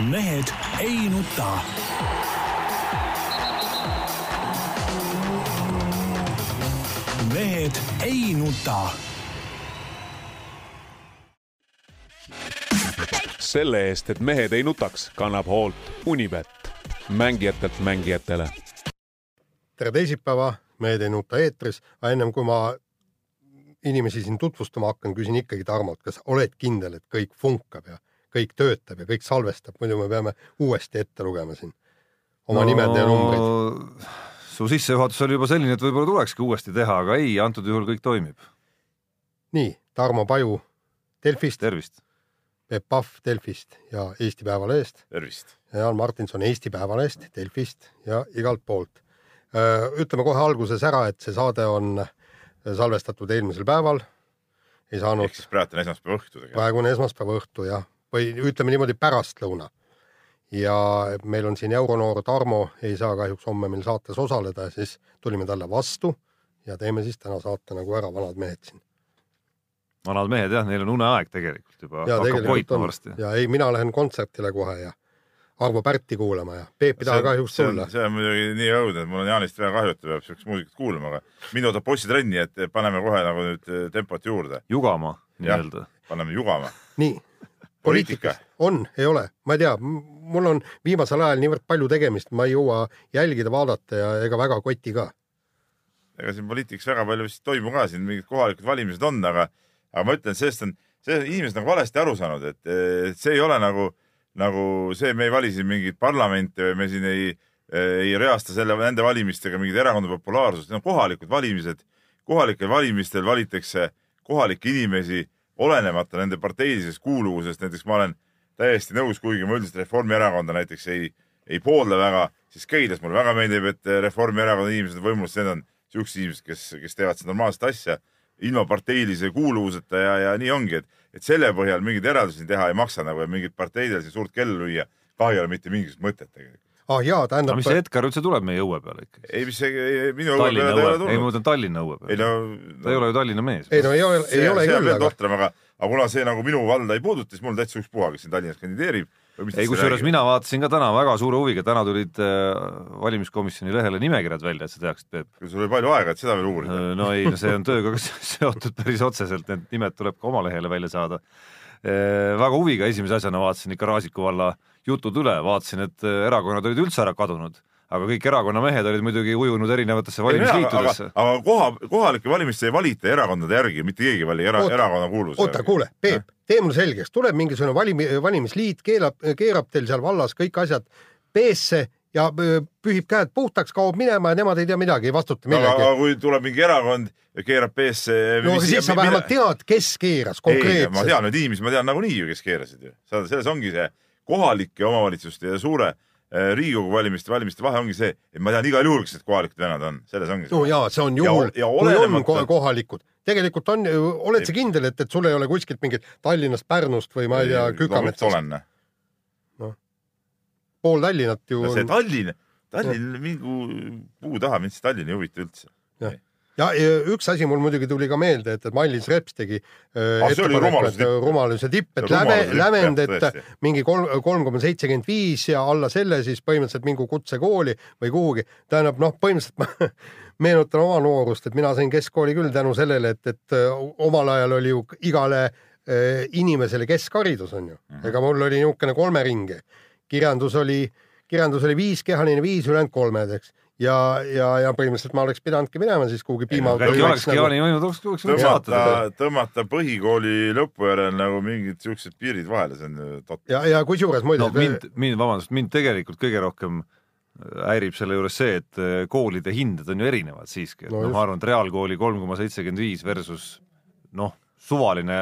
mehed ei nuta. mehed ei nuta. selle eest, et mehed ei nutaks, kannab hoolt Unibet, mängijatelt mängijatele. tere teisipäeva, Mehed ei nuta eetris, aga ennem kui ma inimesi siin tutvustama hakkan, küsin ikkagi Tarmolt, kas oled kindel, et kõik funkab ja kõik töötab ja kõik salvestab, muidu me peame uuesti ette lugema siin oma no, nimed ja numbrid. su sissejuhatus oli juba selline, et võib-olla tulekski uuesti teha, aga ei, antud juhul kõik toimib. nii, Tarmo Paju Delfist. tervist. Peep Pahv Delfist ja Eesti Päevalehest. tervist. ja Jaan Martinson Eesti Päevalehest, Delfist ja igalt poolt ütleme kohe alguses ära, et see saade on salvestatud eelmisel päeval. ei saanud. ehk siis praegu on esmaspäeva õhtu praegu on esmaspäeva õhtu jah, või ütleme niimoodi pärastlõuna. ja meil on siin euronoor Tarmo, ei saa kahjuks homme meil saates osaleda, siis tulime talle vastu ja teeme siis täna saate nagu ära, vanad mehed siin vanad mehed jah, neil on uneaeg tegelikult juba. ja tegelikult on ja ei, mina lähen kontsertile kohe ja Arvo Pärti kuulama ja Peep ei taha kahjuks tulla. see on muidugi nii õudne, et mul on Jaanist väga kahju, et ta peab siukest muusikat kuulama, aga mind ootab bossitrenni, et paneme kohe nagu nüüd tempot juurde. jugama nii-öelda. paneme jugama. nii. Poliitika. on, ei ole, ma ei tea, mul on viimasel ajal niivõrd palju tegemist, ma ei jõua jälgida, vaadata ja ega väga kotti ka. ega siin poliitikas väga palju vist ei toimu ka, siin mingid kohalikud valimised on, aga, aga ma ütlen, sellest on, see inimesed nagu valesti aru saanud, et see ei ole nagu nagu see, me ei vali siin mingit parlamenti või me siin ei, ei reasta selle, nende valimistega mingit erakonna populaarsust, need on kohalikud valimised. kohalikel valimistel valitakse kohalikke inimesi olenemata nende parteilisest kuuluvusest, näiteks ma olen täiesti nõus, kuigi ma üldiselt Reformierakonda näiteks ei, ei poolda väga, siis Keilas mulle väga meeldib, et Reformierakonna inimesed on võimulus, need on siuksed inimesed, kes, kes teevad seda normaalset asja ilma parteilise kuuluvuseta ja, ja nii ongi, et et selle põhjal mingeid järeldusi teha ei maksa nagu ja mingit parteidel siin suurt kellu lüüa ka ei ole mitte mingisugust mõtet tegelikult. Ah jaa, tähendab. mis see Edgar üldse tuleb meie õue peale ikkagi? ei, mis see, minu õue peale ta ei ole tulnud. ei, ma mõtlen Tallinna õue peale. No, no, ta ei ole ju Tallinna mees. ei no ei ole, ei ole küll. aga, aga, aga kuna see nagu minu valda ei puuduta, siis mul täitsa ükspuha, kes siin Tallinnas kandideerib ei, kusjuures mina vaatasin ka täna väga suure huviga, täna tulid äh, valimiskomisjoni lehele nimekirjad välja, et sa teaksid, Peep. sul oli palju aega, et seda veel uurida. Äh, no ei, no see on tööga seotud päris otseselt, need nimed tuleb ka oma lehele välja saada äh,. väga huviga esimese asjana vaatasin ikka Raasiku valla jutud üle, vaatasin, et äh, erakonnad olid üldse ära kadunud aga kõik erakonna mehed olid muidugi ujunud erinevatesse valimisliitudesse. aga, aga koha, kohalike valimiste ei valita erakondade järgi, mitte keegi ei vali era, erakonna kuuluvuse järgi. oota, kuule, Peep, tee mulle selgeks, tuleb mingisugune valimi, valimisliit, keelab, keerab teil seal vallas kõik asjad peesse ja pühib käed puhtaks, kaob minema ja nemad ei tea midagi, ei vastuta millegi. aga kui tuleb mingi erakond ja keerab peesse. no aga siis sa vähemalt tead, kes keeras konkreetselt. ma tean neid inimesi, ma tean nagunii ju, kes keerasid ju. selles ongi see kohalike omavalitsuste ja suure Äh, Riigikogu valimiste, valimiste vahe ongi see, et ma tean igal juhul, kes need kohalikud vennad on, selles ongi. no jaa, see on juhul, kui on kohalikud. tegelikult on, oled sa kindel, et, et sul ei ole kuskilt mingit Tallinnast, Pärnust või ma ei tea, Kükametsast? olen. noh, pool Tallinnat ju. see Tallinn, Tallinn mingi puu taha, mind see Tallinn ei huvita üldse ja, üks asi mul muidugi tuli ka meelde, et, et Mailis Reps tegi äh, ah, rumaluse, rumaluse tipp, et läve, lävend, et mingi kolm, kolm koma seitsekümmend viis ja alla selle siis põhimõtteliselt mingu kutsekooli või kuhugi. tähendab noh, põhimõtteliselt ma meenutan oma noorust, et mina sain keskkooli küll tänu sellele, et, et äh, omal ajal oli ju igale äh, inimesele keskharidus on ju. -hmm. ega mul oli niisugune kolmeringe, kirjandus oli, kirjandus oli viis, kehaline viis, ülejäänud kolmed, eks ja, ja, ja põhimõtteliselt ma oleks pidanudki minema siis kuhugi piima. äkki olekski. Jaani oleks võinud saata. tõmmata põhikooli lõpu järel nagu mingid siuksed piirid vahele, see on totter. ja, ja kusjuures muide no,. mind, mind, vabandust, mind tegelikult kõige rohkem häirib selle juures see, et äh, koolide hinded on ju erinevad siiski, et no, noh, ma arvan, et reaalkooli kolm koma seitsekümmend viis versus noh, suvaline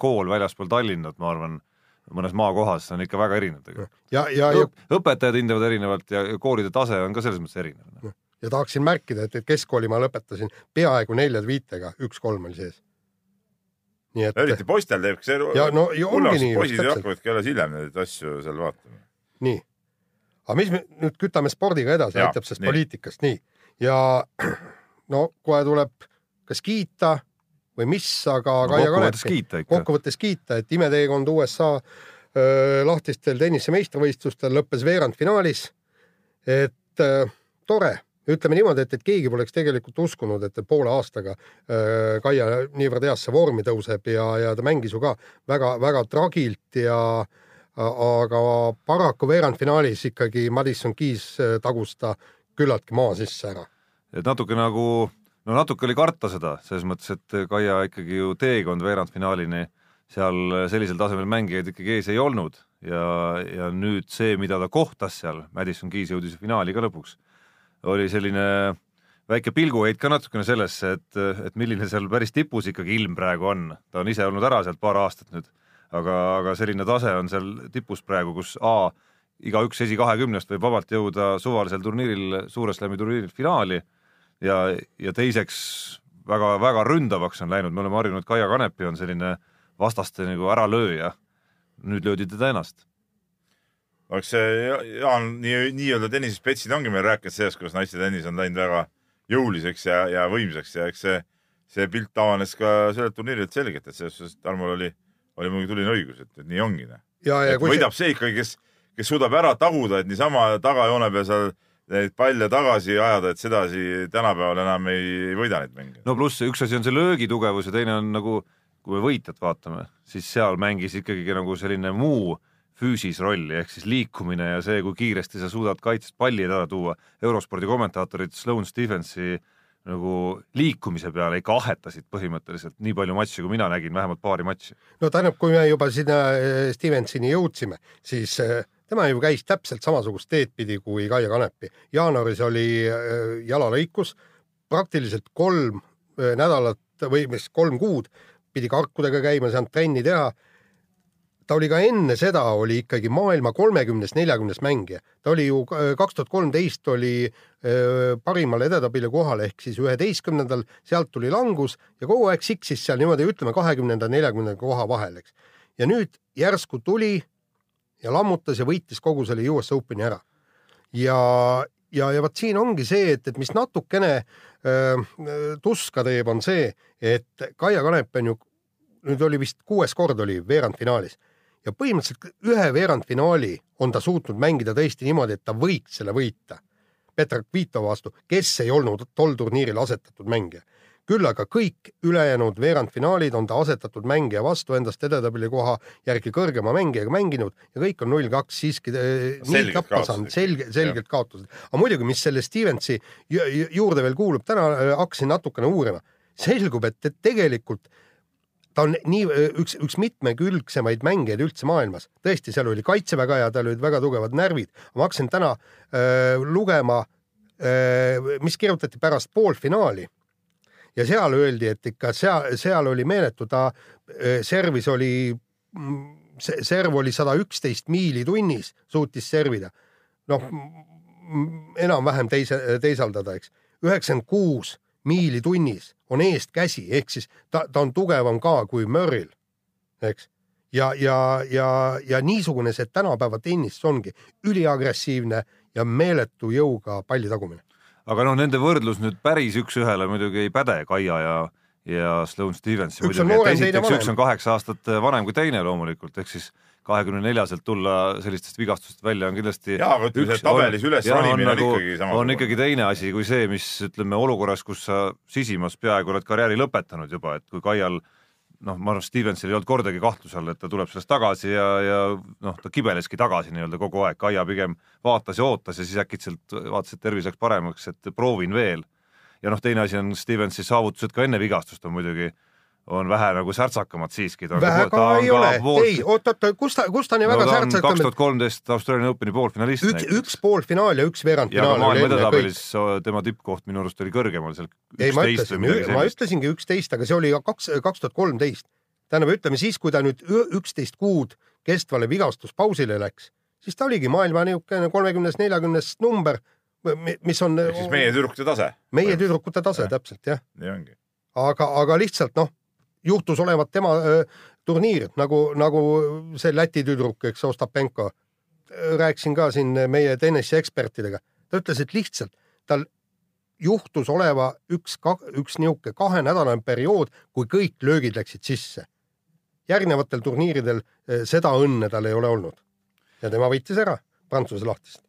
kool väljaspool Tallinnat, ma arvan mõnes maakohas on ikka väga erinev tegelikult. ja, ja, ja õpetajad hindavad erinevalt ja koolide tase on ka selles mõttes erinev. ja tahaksin märkida, et, et keskkooli ma lõpetasin peaaegu neljade viitega, üks kolm oli sees. nii et. eriti poistel teeb, see ja no ja ongi nii. poisid hakkavadki alles hiljem neid asju seal vaatama. nii, aga mis me nüüd kütame spordiga edasi, aitab sellest poliitikast, nii ja no kohe tuleb kas kiita või mis, aga Kaia Kanepi, kokkuvõttes kiita, et imeteekond USA öö, lahtistel tennise meistrivõistlustel lõppes veerandfinaalis. et öö, tore, ütleme niimoodi, et, et keegi poleks tegelikult uskunud, et poole aastaga öö, Kaia niivõrd heasse vormi tõuseb ja, ja ta mängis ju ka väga-väga tragilt ja aga paraku veerandfinaalis ikkagi Madison Keys tagus ta küllaltki maa sisse ära. et natuke nagu, no natuke oli karta seda, selles mõttes, et Kaia ikkagi ju teekond veerandfinaalini seal sellisel tasemel mängijaid ikkagi ees ei olnud ja, ja nüüd see, mida ta kohtas seal, Madison Keys jõudis finaali ka lõpuks, oli selline väike pilguheit ka natukene sellesse, et, et milline seal päris tipus ikkagi ilm praegu on. ta on ise olnud ära sealt paar aastat nüüd, aga, aga selline tase on seal tipus praegu, kus A igaüks esi kahekümnest võib vabalt jõuda suvalisel turniiril, suure slam'i turniiril finaali ja, ja teiseks väga-väga ründavaks on läinud, me oleme harjunud, Kaia Kanepi on selline vastaste nagu äralööja. nüüd löödi teda ennast. eks see Jaan nii, nii-öelda tennisespetsid ongi meil rääkinud sellest, kuidas naiste tennis on läinud väga jõuliseks ja, ja võimsaks ja eks see, see pilt avanes ka sellelt turniirilt selgelt, et selles suhtes Tarmol oli, oli muidugi tuline õigus, et, nii ongi. Noh. võidab see ikkagi, kes kes suudab ära taguda, et niisama tagajoone peal seal neid palle tagasi ajada, et sedasi tänapäeval enam ei, võida neid mänge. no pluss üks asi on see löögi tugevus ja teine on nagu, kui me võitjat vaatame, siis seal mängis ikkagi nagu selline muu füüsis rolli ehk siis liikumine ja see, kui kiiresti sa suudad kaitsest pallid ära tuua. eurospordi kommentaatorid Sloan Stephensi nagu liikumise peale ikka ahetasid põhimõtteliselt nii palju matši, kui mina nägin, vähemalt paari matši. no tähendab, kui me juba sinna eh, Stevensini jõudsime, siis eh, tema ju käis täpselt samasugust teed pidi kui Kaia Kanepi. jaanuaris oli äh, jalalõikus, praktiliselt kolm äh, nädalat või mis kolm kuud pidi karkudega käima, ei saanud trenni teha. ta oli ka enne seda oli ikkagi maailma kolmekümnes, neljakümnes mängija. ta oli ju äh, kaks tuhat kolmteist oli parimal edetabeli kohal ehk siis üheteistkümnendal, sealt tuli langus ja kogu aeg siksis seal niimoodi, ütleme kahekümnenda, neljakümnenda koha vahel, eks. ja nüüd järsku tuli ja lammutas ja võitis kogu selle US Openi ära. ja, ja, ja vot siin ongi see, et, et mis natukene äh, tuska teeb, on see, et Kaia Kanep on ju, nüüd oli vist kuues kord oli veerandfinaalis ja põhimõtteliselt ühe veerandfinaali on ta suutnud mängida tõesti niimoodi, et ta võiks selle võita. Peter Kvitov vastu, kes ei olnud tol turniiril asetatud mängija küll aga kõik ülejäänud veerandfinaalid on ta asetatud mängija vastu endast edetabeli koha järgi kõrgema mängijaga mänginud ja kõik on null kaks siiski eh, nii tappa saanud, selge, selgelt kaotused. aga muidugi, mis selle Stevensi juurde veel kuulub, täna eh, hakkasin natukene uurima, selgub, et, tegelikult ta on nii eh, üks, üks mitmekülgsemaid mängijaid üldse maailmas. tõesti, seal oli kaitse väga hea, tal olid väga tugevad närvid. ma hakkasin täna äh, lugema mis kirjutati pärast poolfinaali ja seal öeldi, et ikka seal, seal oli meeletu, ta äh, servis oli, mm, serv oli sada üksteist miili tunnis, suutis servida. noh, enam-vähem teise, teisaldada, eks. üheksakümmend kuus miili tunnis on eestkäsi, ehk siis ta, ta on tugevam ka kui Murry'l, eks. ja, ja, ja, ja niisugune see tänapäeva tennis ongi üliagressiivne ja meeletu jõuga palli tagumine aga noh, nende võrdlus nüüd päris üks-ühele muidugi ei päde, Kaia ja ja Sloan Stevens. on noorem, teine vanem. üks on kaheksa aastat vanem kui teine loomulikult, ehk siis kahekümne neljaselt tulla sellistest vigastustest välja on kindlasti. jaa, aga ütleme, see tabelis üles ronimine on, nagu, ikkagi sama. on ikkagi teine asi kui see, mis ütleme olukorras, kus sa sisimas peaaegu oled karjääri lõpetanud juba, et kui Kaial äh, noh, ma arvan, Stevensil ei olnud kordagi kahtluse all, et ta tuleb sellest tagasi ja, ja noh, ta kibeleski tagasi nii-öelda kogu aeg, Kaia pigem vaatas ja ootas ja siis äkitselt vaatas, et tervis läks paremaks, et proovin veel. ja noh, teine asi on Stevensi saavutused ka enne vigastust on muidugi on vähe nagu särtsakamad siiski. vähe ka ei ole, ei oot-oot, kus ta, kus ta nii no, väga särtsakam kaks tuhat kolmteist Austraalia Openi poolfinalist. üks, üks poolfinaal ja üks veerandfinaal. maailma edetabelis tema tippkoht minu arust oli kõrgemal seal. ei, ma ütlesin, ma ütlesingi üksteist, aga see oli kaks, kaks tuhat kolmteist. tähendab, ütleme siis, kui ta nüüd üksteist kuud kestvale vigastuspausile läks, siis ta oligi maailma niisugune kolmekümnes, neljakümnes number, mis on. ehk siis meie tüdrukute tase. meie tüdrukute tase, täpselt jah. nii ongi aga, aga lihtsalt noh, juhtus olevat tema äh, turniir nagu, nagu see Läti tüdruk, eks, Ostapenko. rääkisin ka siin meie tenniseekspertidega, ta ütles, et lihtsalt tal juhtus oleva üks, üks niisugune kahenädalane periood, kui kõik löögid läksid sisse. järgnevatel turniiridel seda õnne tal ei ole olnud. ja tema võitis ära Prantsuse lahtist.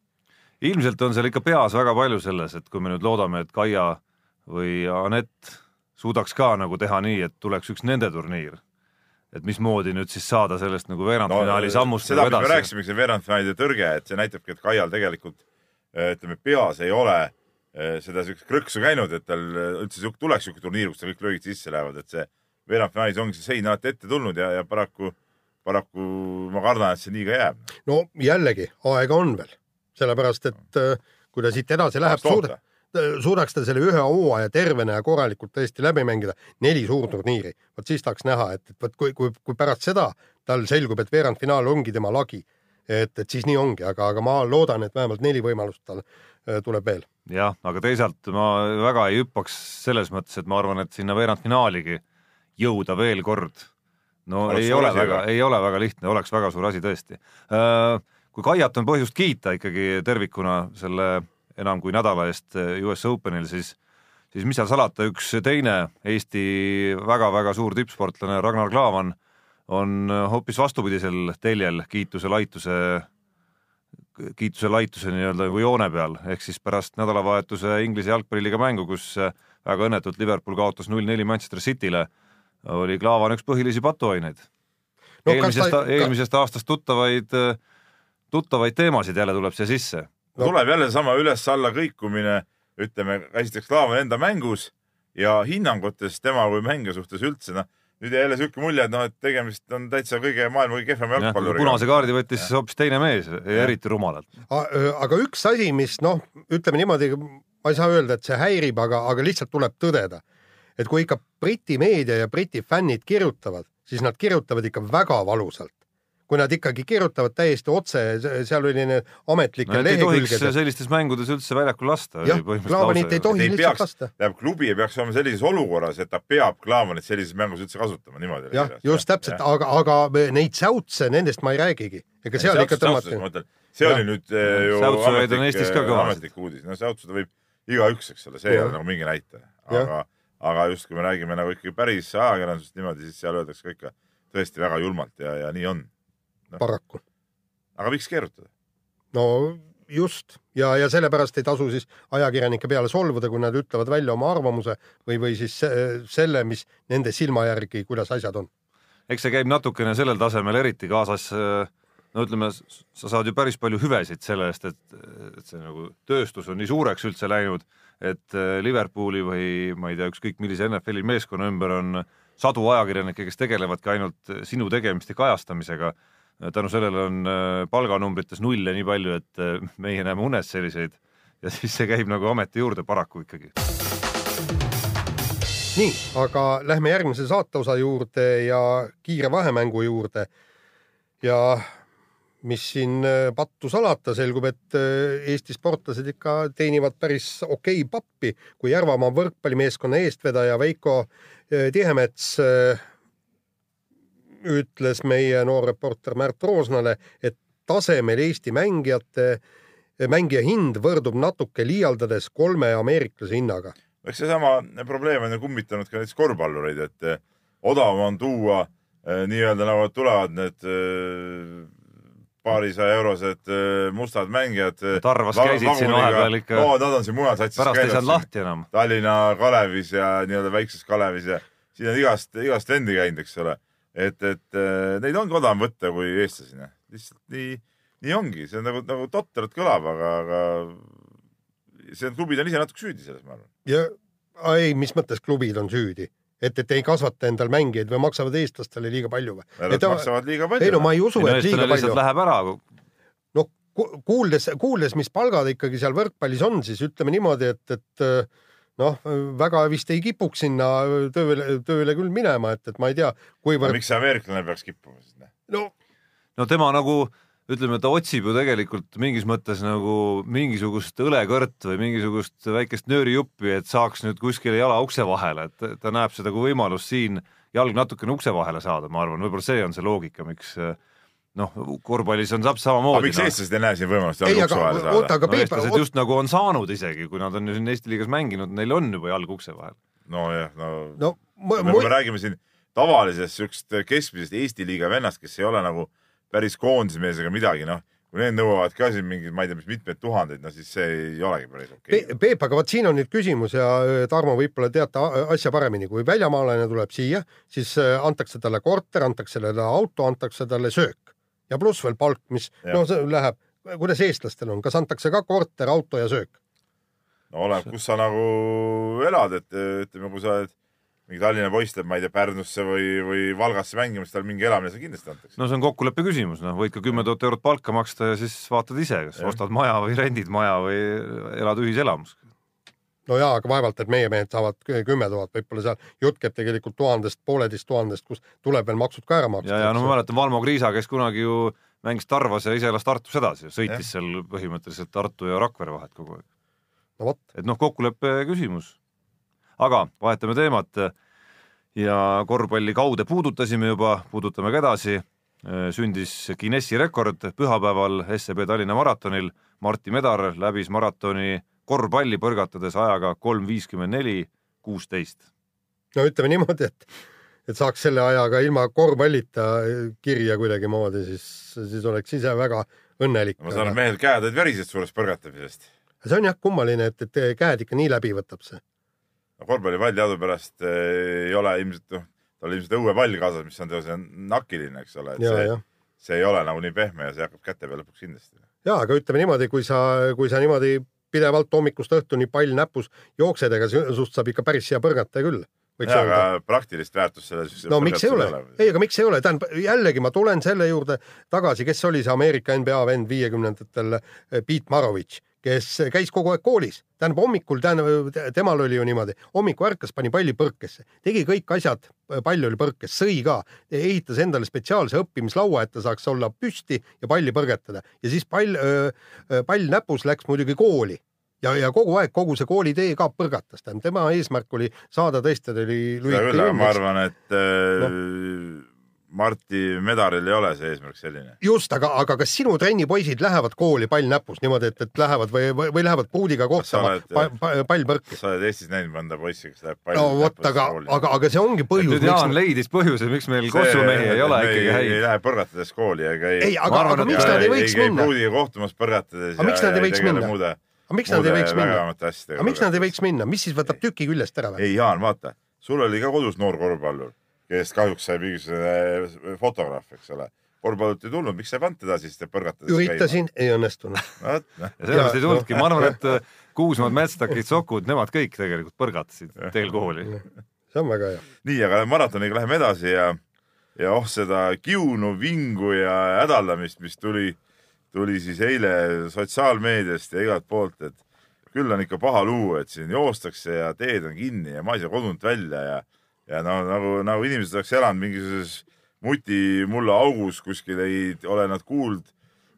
ilmselt on seal ikka peas väga palju selles, et kui me nüüd loodame, et Kaia või Anett suudaks ka nagu teha nii, et tuleks üks nende turniir, et mismoodi nüüd siis saada sellest nagu veerandfinaali no, sammust seda, mis me rääkisime, see veerandfinaalide tõrge, et see näitabki, et Kaial tegelikult ütleme, peas ei ole seda siukest krõksu käinud, et tal üldse siuke tuleks siuke turniir, kus kõik löögid sisse lähevad, et see veerandfinaalis ongi see sein alati ette tulnud ja, ja paraku, paraku ma kardan, et see nii ka jääb. no jällegi, aega on veel, sellepärast et kui ta siit edasi läheb, suuda, suudaks ta selle ühe hooaja tervena ja korralikult tõesti läbi mängida, neli suurturniiri, vot siis tahaks näha, et, et vot kui, kui, kui pärast seda tal selgub, et veerandfinaal ongi tema lagi, et, et siis nii ongi, aga, aga ma loodan, et vähemalt neli võimalust tal äh, tuleb veel. jah, aga teisalt ma väga ei hüppaks selles mõttes, et ma arvan, et sinna veerandfinaaligi jõuda veel kord. no oleks ei ole väga, ei ole väga lihtne, oleks väga suur asi tõesti. Äh, kui Kaiat on põhjust kiita ikkagi tervikuna selle enam kui nädala eest US Openil, siis siis mis seal salata, üks teine Eesti väga-väga suur tippsportlane Ragnar Klavan on hoopis vastupidisel teljel kiituse laituse, kiituse laituse nii-öelda nagu joone peal, ehk siis pärast nädalavahetuse Inglise jalgpalliliiga mängu, kus väga õnnetult Liverpool kaotas null-neli Manchester City'le oli Klaavan üks põhilisi patuaineid no,. eelmisest ta..., eelmisest aastast tuttavaid, tuttavaid teemasid jälle tuleb siia sisse no.. tuleb jälle sama üles-alla kõikumine, ütleme, esiteks Klaavan enda mängus ja hinnangutes tema kui mängija suhtes üldse, noh nüüd jälle siuke mulje, et noh, et tegemist on täitsa kõige maailma kõige kehvema jalgpalluriga. punase kaardi võttis hoopis teine mees eriti rumalalt. aga üks asi, mis noh, ütleme niimoodi, ma ei saa öelda, et see häirib, aga, aga lihtsalt tuleb tõdeda et kui ikka Briti meedia ja Briti fännid kirjutavad, siis nad kirjutavad ikka väga valusalt. Kui nad ikkagi kirjutavad täiesti otse, seal oli need ametlikel no, lehekülgedel. sellistes mängudes üldse väljakul lasta. jah, Klaavanit ei tohi lihtsalt peaks, lasta. tähendab, klubi ei peaks olema sellises olukorras, et ta peab Klaavanit sellises mängus üldse kasutama niimoodi. jah, just täpselt, aga, aga neid säutse, nendest ma ei räägigi. ega seal ikka tõmmati. see oli nüüd eh, ju ametlik, ametlik uudis, no säutsuda võib igaüks, eks ole, see ei ole nagu mingi näitaja, aga aga just, kui me räägime nagu ikkagi päris ajakirjandusest niimoodi, siis seal öeldakse ka ikka tõesti väga julmalt ja, ja nii on no.. paraku. aga miks keerutada? no just ja, ja sellepärast ei tasu siis ajakirjanike peale solvuda, kui nad ütlevad välja oma arvamuse või, või siis selle, mis nende silma järgi, kuidas asjad on. eks see käib natukene sellel tasemel eriti kaasas no ütleme, sa saad ju päris palju hüvesid selle eest, et, et see nagu tööstus on nii suureks üldse läinud et äh, Liverpooli või ma ei tea, ükskõik millise NFL-i meeskonna ümber on sadu ajakirjanikke, kes tegelevadki ainult sinu tegemiste kajastamisega. Tänu sellele on äh, palganumbrites nulle nii palju, et äh, meie näeme unes selliseid ja siis see käib nagu ameti juurde paraku ikkagi. nii, aga lähme järgmise saateosa juurde ja kiire vahemängu juurde ja mis siin äh, pattu salata, selgub, et Eesti sportlased ikka teenivad päris okei pappi, kui Järvamaa võrkpallimeeskonna eestvedaja Veiko Tihemets ütles meie noor reporter Märt Roosnale, et tasemel Eesti mängijate, mängija hind võrdub natuke liialdades kolme ameeriklase hinnaga. eks seesama probleem on ju kummitanud ka näiteks korvpallureid, et odavam on tuua nii-öelda nagu tulevad need paarisaja eurosed mustad mängijad. Tarvas käisid siin vahepeal ikka. no nad on siin mujal satsis pärast ei saanud lahti enam. Tallinna Kalevis ja nii-öelda väikses Kalevis ja siin on igast, igast vendi käinud, eks ole. Et, et äh, neid ongi odavam võtta kui eestlasi, noh. lihtsalt nii, nii ongi, see on nagu, nagu totralt kõlab, aga, aga see klubid on ise natuke süüdi selles, ma arvan. ja ei, mis mõttes klubid on süüdi? et, et ei kasvata endal mängijaid või maksavad eestlastele liiga palju või? Nad maksavad liiga palju. ei no ma ei usu, et liiga palju. Läheb ära. noh, kuuldes, kuuldes, mis palgad ikkagi seal võrkpallis on, siis ütleme niimoodi, et, et noh, väga vist ei kipuks sinna tööle, tööle küll minema, et, et ma ei tea, kuivõrd. miks see ameeriklane peaks kippuma siis? no, no tema nagu ütleme, ta otsib ju tegelikult mingis mõttes nagu mingisugust õlekõrt või mingisugust väikest nöörijuppi, et saaks nüüd kuskile jala ukse vahele, et ta näeb seda kui võimalust siin jalg natukene ukse vahele saada, ma arvan, võib-olla see on see loogika, miks noh, korvpallis on täpselt samamoodi. aga miks no. eestlased ei näe siin võimalust jalg ukse vahele saada? oota, aga no, eestlased just nagu on saanud isegi, kui nad on ju siin Eesti liigas mänginud, neil on juba jalg ukse vahel. nojah, no, no me, me räägime siin tavalisest siuksest keskmisest Eesti liiga vennast, kes ei ole nagu päris koondismees ega midagi, noh kui need nõuavad ka siin mingeid, ma ei tea, mis mitmeid tuhandeid, no siis see ei olegi päris okei okay. Pe. Peep, aga vot siin on nüüd küsimus ja Tarmo võib-olla teate asja paremini, kui väljamaalane tuleb siia, siis antakse talle korter, antakse talle auto, antakse talle söök ja pluss veel palk, mis ja. no see läheb, kuidas eestlastel on, kas antakse ka korter, auto ja söök? no oleneb, kus sa nagu elad, et ütleme, kui sa oled mingi Tallinna poiss läheb, ma ei tea, Pärnusse või, või Valgasse mängima, siis tal mingi elamine seal kindlasti antakse. no see on kokkuleppe küsimus, noh, võid ka kümme tuhat eurot palka maksta ja siis vaatad ise, kas ja. ostad maja või rendid maja või elad ühiselamus. No jaa, aga vaevalt, et meie mehed saavad kümme tuhat, võib-olla seal jutt käib tegelikult tuhandest, pooleteist tuhandest, kus tuleb veel maksud ka ära maksta. ja, ja no ma mäletan Valmo Kriisa, kes kunagi ju mängis Tarvas ja ise elas Tartus edasi, sõitis ja. seal põhimõtteliselt Tartu ja Rakvere vahet kogu aeg. no vot. et noh, kokkuleppe küsimus aga vahetame teemat ja korvpalli kaude puudutasime juba, puudutame ka edasi. sündis Guinessi rekord pühapäeval SEB Tallinna maratonil. Martti Medar läbis maratoni korvpalli põrgatades ajaga kolm viiskümmend neli kuusteist. no ütleme niimoodi, et, et saaks selle ajaga ilma korvpallita kirja kuidagimoodi, siis, siis oleks ise väga õnnelik. ma saan aru, mehel käed olid verised suurest põrgatamisest. see on jah kummaline, et, et käed ikka nii läbi võtab see korvpallipall teadupärast eh, ei ole ilmselt, noh, tal on ilmselt õuepall kaasas, mis on teose nakiline, eks ole, see, see ei ole nagu nii pehme ja see hakkab käte peal lõpuks kindlasti. ja, aga ütleme niimoodi, kui sa, kui sa niimoodi pidevalt hommikust õhtuni pall näpus jooksed, ega sinust saab ikka päris hea põrgata küll. jaa, aga praktilist väärtust selles no miks ei ole, ei, aga miks ei ole, tähendab jällegi ma tulen selle juurde tagasi, kes oli see Ameerika NBA vend viiekümnendatel, Pete Marovitš kes käis kogu aeg koolis, tähendab hommikul, tähendab temal oli ju niimoodi, hommikul ärkas, pani palli põrkesse, tegi kõik asjad, pall oli põrkes, sõi ka, ehitas endale spetsiaalse õppimislaua, et ta saaks olla püsti ja palli põrgatada ja siis pall, pall näpus läks muidugi kooli. Ja, ja kogu aeg kogu see koolitee ka põrgatas, tähendab tema eesmärk oli saada tõesti, ta oli. seda küll, aga ma arvan, et no Marti Medaril ei ole see eesmärk selline. just, aga, aga kas sinu trennipoisid lähevad kooli pall näpus niimoodi, et, et lähevad või, või, või lähevad puudiga kohtama pa, pa, pall põrki? sa oled Eestis näinud mõnda poissi, kes läheb pall no vot, aga, aga, aga see ongi põhjus. nüüd Jaan miks... leidis põhjuse, miks meil kossumehi ei ole ikkagi häid. ei lähe põrgatades kooli ega ei. ei, aga, aga miks nad ei võiks minna? puudiga kohtumas põrgatades. aga miks nad ei võiks minna? aga miks nad ei võiks minna? aga miks nad ei võiks minna, mis siis võtab tüki küljest ära või? ei, Jaan, vaata, sul oli ka kodus noor korvpallur kellest kahjuks sai mingisugune fotograaf, eks ole. korvpallut ei tulnud, miks sa ei pannud teda siis põrgatades üritasin, ei õnnestunud no,. ja sellepärast ei tulnudki, ma arvan, et äh, Kuusmaad, Mätstakid, Sokud, nemad kõik tegelikult põrgatasid teel kooli. see on väga hea. nii, aga maratoniga läheme edasi ja, ja oh seda kiunu, vingu ja hädaldamist, mis tuli, tuli siis eile sotsiaalmeediast ja igalt poolt, et küll on ikka paha lugu, et siin joostakse ja teed on kinni ja ma ei saa kodunt välja ja ja no nagu, nagu inimesed oleks elanud mingisuguses mutimulla augus kuskil, ei ole nad kuulnud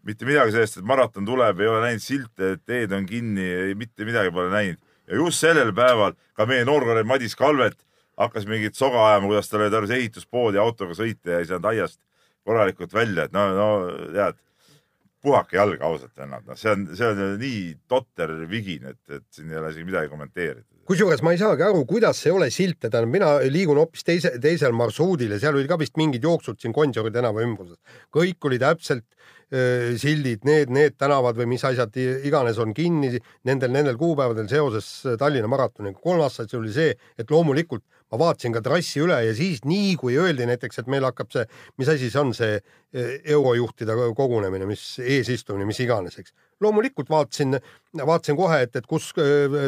mitte midagi sellest, et maraton tuleb, ei ole näinud silte, et teed on kinni, mitte midagi pole näinud. ja just sellel päeval ka meie noorkolleeg Madis Kalvet hakkas mingit soga ajama, kuidas tal oli tarvis ehituspoodi autoga sõita ja ei saanud aiast korralikult välja, et no, no tead, puhake jalga ausalt vennad, noh, see on, see on nii totter vigin, et, et siin ei ole isegi midagi kommenteerida kusjuures ma ei saagi aru, kuidas ei ole silte, tähendab, mina liigun hoopis teise, teisel marsruudil ja seal olid ka vist mingid jooksud siin Gonsiori tänava ümbruses. kõik oli täpselt äh, sildid, need, need tänavad või mis asjad iganes on kinni nendel, nendel kuupäevadel seoses Tallinna maratoniga. kolmas asi oli see, et loomulikult ma vaatasin ka trassi üle ja siis nii kui öeldi näiteks, et meil hakkab see, mis asi see on, see eurojuhtide kogunemine, mis eesistumine, mis iganes, eks loomulikult vaatasin, vaatasin kohe, et, et kus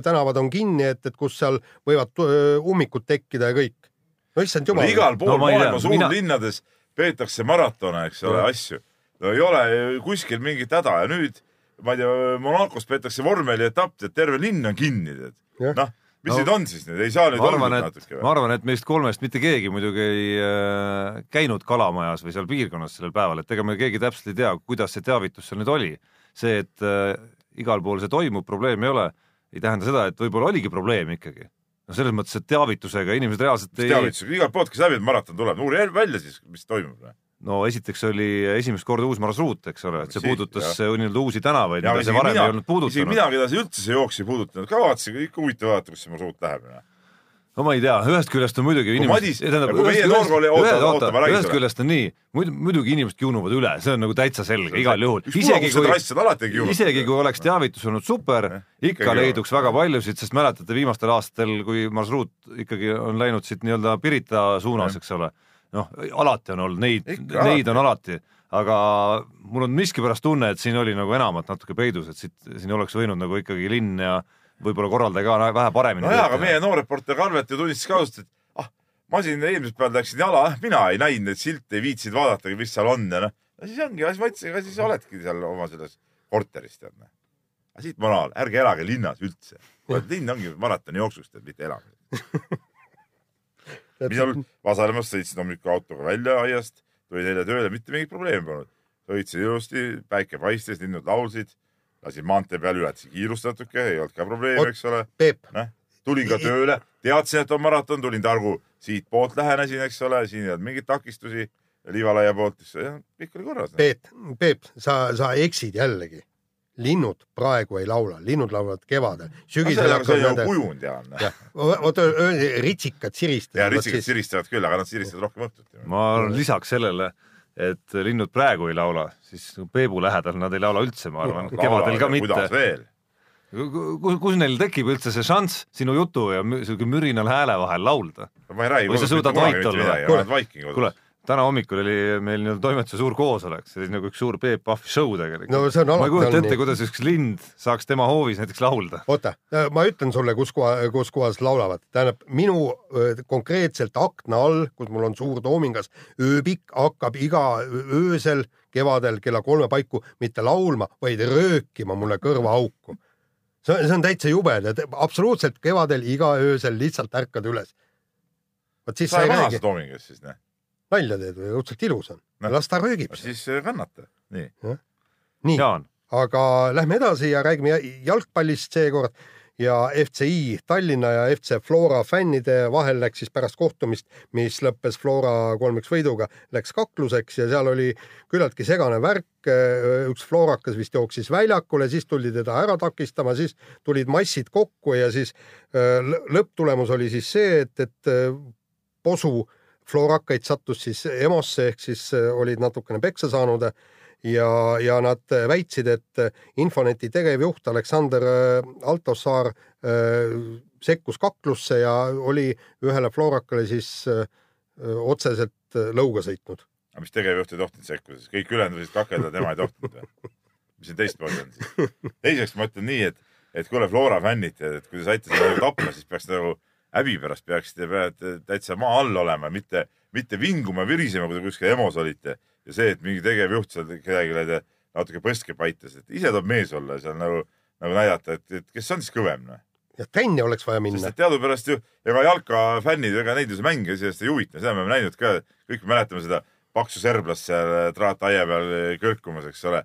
tänavad on kinni, et, et kus seal võivad ummikud tekkida ja kõik. no issand jumal no,. igal pool no, maailma suurlinnades mina... peetakse maratone, eks ole, asju. no ei ole kuskil mingit häda ja nüüd ma ei tea, Monacos peetakse vormelietapp, et terve linn on kinni, tead. noh mis no, nüüd on siis nüüd, ei saa nüüd olla natuke või? ma arvan, et meist kolmest mitte keegi muidugi ei äh, käinud Kalamajas või seal piirkonnas sellel päeval, et ega me keegi täpselt ei tea, kuidas see teavitus seal nüüd oli see, et äh, igal pool see toimub, probleemi ei ole, ei tähenda seda, et võib-olla oligi probleem ikkagi. no selles mõttes, et teavitusega inimesed reaalselt ei teavitusega, igalt poolt, kes läbi, maraton tuleb, uuri välja siis, mis toimub. no esiteks oli esimest korda uus marsruut, eks ole, et see puudutas nii-öelda uusi tänavaid, mida see varem mina, ei olnud puudutanud. isegi mina, keda see üldse see jooks ei puudutanud, ka vaatasin, ikka huvitav vaadata, kus see marsruut läheb no ma ei tea, ühest küljest on muidugi kui Madis, kui meie noorkooli, oota, oota, ühest küljest on nii, muidu, muidugi inimesed kiunuvad üle, see on nagu täitsa selge igal juhul. isegi kui, isegi kui oleks teavitus olnud super, ikka leiduks väga paljusid, sest mäletate viimastel aastatel, kui marsruut ikkagi on läinud siit nii-öelda Pirita suunas, eks ole, noh, alati on olnud neid, neid on alati. Aga mul on miskipärast tunne, et siin oli nagu enamat natuke peidus, et siit, siin oleks võinud nagu ikkagi linn ja võib-olla korraldaja ka vähe paremini. nojah, aga meie noor reporter Karvet ju tunnistas ka ausalt, et ah, ma siin eelmisel päeval läksin jala, mina ei näinud neid silte, ei viitsinud vaadatagi, mis seal on ja noh, siis ongi, siis ma ütlesin, ega siis oledki seal oma selles korteris tead noh. aga siit moraal, ärge elage linnas üldse. linn ongi maratonijooksuks, tead, mitte elamine mis seal Vasalemmas sõitsin hommikul autoga välja aiast, tulin eile tööle, mitte mingit probleemi polnud. sõitsin ilusti, päike paistis, linnud laulsid lasin maantee peal, ületasin kiirust natuke, ei olnud ka probleemi, eks ole. noh, tulin ka tööle, teadsin, et on maraton, tulin targu siitpoolt lähenesin, eks ole, siin ei olnud mingeid takistusi liivalaia poolt, kõik oli korras. Peep, Peep, sa, sa eksid jällegi. linnud praegu ei laula, linnud laulavad kevadel. sügisel hakkab nende. Kujund ja on. oota, ritsikad siristavad. ja ritsikad siis... siristavad küll, aga nad siristavad rohkem õhtuti. ma lisaks sellele et linnud praegu ei laula, siis Peebu lähedal nad ei laula üldse, ma arvan kevadel ka mitte. kus, kus neil tekib üldse see šanss sinu jutu ja siuke mürinal hääle vahel laulda? ma ei räägi. või sa suudad vait olla? kuule, täna hommikul oli meil nii-öelda toimetuse suur koosolek, see oli nagu üks suur Peep Pahvi show tegelikult no,. ma ei kujuta ette, kuidas üks lind saaks tema hoovis näiteks laulda. oota, ma ütlen sulle, kus koha, kus kohas laulavad, tähendab minu konkreetselt akna all, kus mul on suur toomingas, ööbik hakkab iga öösel kevadel kella kolme paiku mitte laulma, vaid röökima mulle kõrvaauku. see on, see on täitsa jube, absoluutselt kevadel iga öösel lihtsalt ärkad üles. vot siis sa ei räägi. toomingas siis, noh nalja teed või õudselt ilus on no,. las ta röögib. siis äh, kannata, nii. nii, aga lähme edasi ja räägime jalgpallist seekord ja FCI Tallinna ja FC Flora fännide vahel läks siis pärast kohtumist, mis lõppes Flora kolm-üks võiduga, läks kakluseks ja seal oli küllaltki segane värk. üks floorakas vist jooksis väljakule, siis tuldi teda ära takistama, siis tulid massid kokku ja siis äh, lõpptulemus oli siis see, et, et äh, posu floorakaid sattus siis EMO-sse ehk siis äh, olid natukene peksa saanud ja, ja nad väitsid, et Infoneti tegevjuht Aleksander äh, Altosaar äh, sekkus kaklusse ja oli ühele floorakale siis otseselt lõuga sõitnud. aga mis tegevjuht ei tohtinud sekkuda, siis kõik ülejäänud võisid kakelda, tema ei tohtinud või? mis siin teistmoodi on siis? teiseks ma ütlen nii, et, et kuule, Flora fännid, et kui te saite seda tappa, siis peaks nagu häbi pärast peaksite täitsa maa all olema, mitte, mitte vinguma, virisema, kui te kuskil EMO-s olite ja see, et mingi tegevjuht seal kedagi natuke põske paitas, et ise tuleb mees olla seal nagu, nagu näidata, et, et kes on siis kõvem noh. ja trenni oleks vaja minna. teadupärast ju ega jalkafännid, ega neid ju see mäng iseenesest ei huvita, seda me oleme näinud ka, kõik me mäletame seda paksu serblast seal traataia peal kõrkumas, eks ole,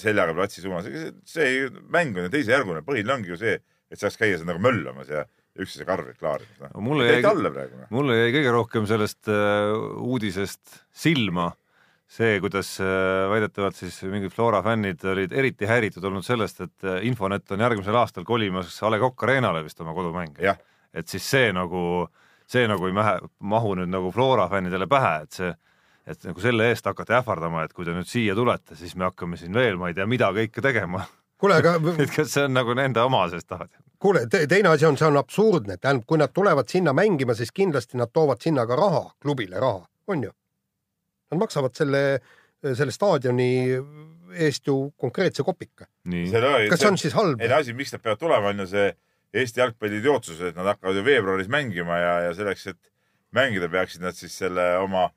seljaga platsi suunas. see mäng on ju teisejärguline, põhiline ongi ju see, et saaks käia seal nagu möllamas ja üksteise karvi klaarinud no.. mulle jäi, noh. mulle jäi kõige rohkem sellest uh, uudisest silma see, kuidas uh, väidetavalt siis mingid Flora fännid olid eriti häiritud olnud sellest, et uh, Infonet on järgmisel aastal kolimas A Le Coq Arena'le vist oma kodumäng. et siis see nagu, see nagu ei mähe, mahu nüüd nagu Flora fännidele pähe, et see et nagu selle eest hakata ähvardama, et kui te nüüd siia tulete, siis me hakkame siin veel, ma ei tea, mida kõike tegema kuule, aga et kas see on nagu nende oma, sest tahad? Kuule te, teine asi on, see on absurdne, tähendab, kui nad tulevad sinna mängima, siis kindlasti nad toovad sinna ka raha, klubile raha, on ju? Nad maksavad selle, selle staadioni eest ju konkreetse kopika. kas see on siis halb? ei, asi, miks nad peavad tulema, on ju see Eesti jalgpalliliidu otsus, et nad hakkavad ju veebruaris mängima ja, ja selleks, et mängida, peaksid nad siis selle oma,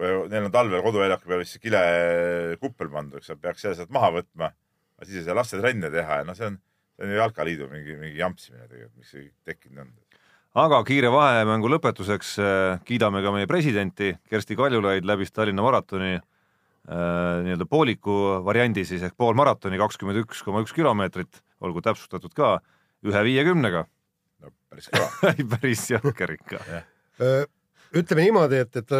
neil on talvel koduväljaku peal vist kilekuppel pandud, eks, peaks selle sealt maha võtma, siis ei saa lastetrenne teha ja noh, see on see on ju Jalkaliidu mingi, mingi jampsimine tegelikult, mis tekkinud on. aga kiire vahemängu lõpetuseks äh, kiidame ka meie presidenti, Kersti Kaljulaid läbis Tallinna maratoni äh, nii-öelda pooliku variandi siis ehk poolmaratoni, kakskümmend üks koma üks kilomeetrit, olgu täpsustatud ka, ühe viiekümnega. no päris kõva päris jõhker ikka ütleme niimoodi, et, et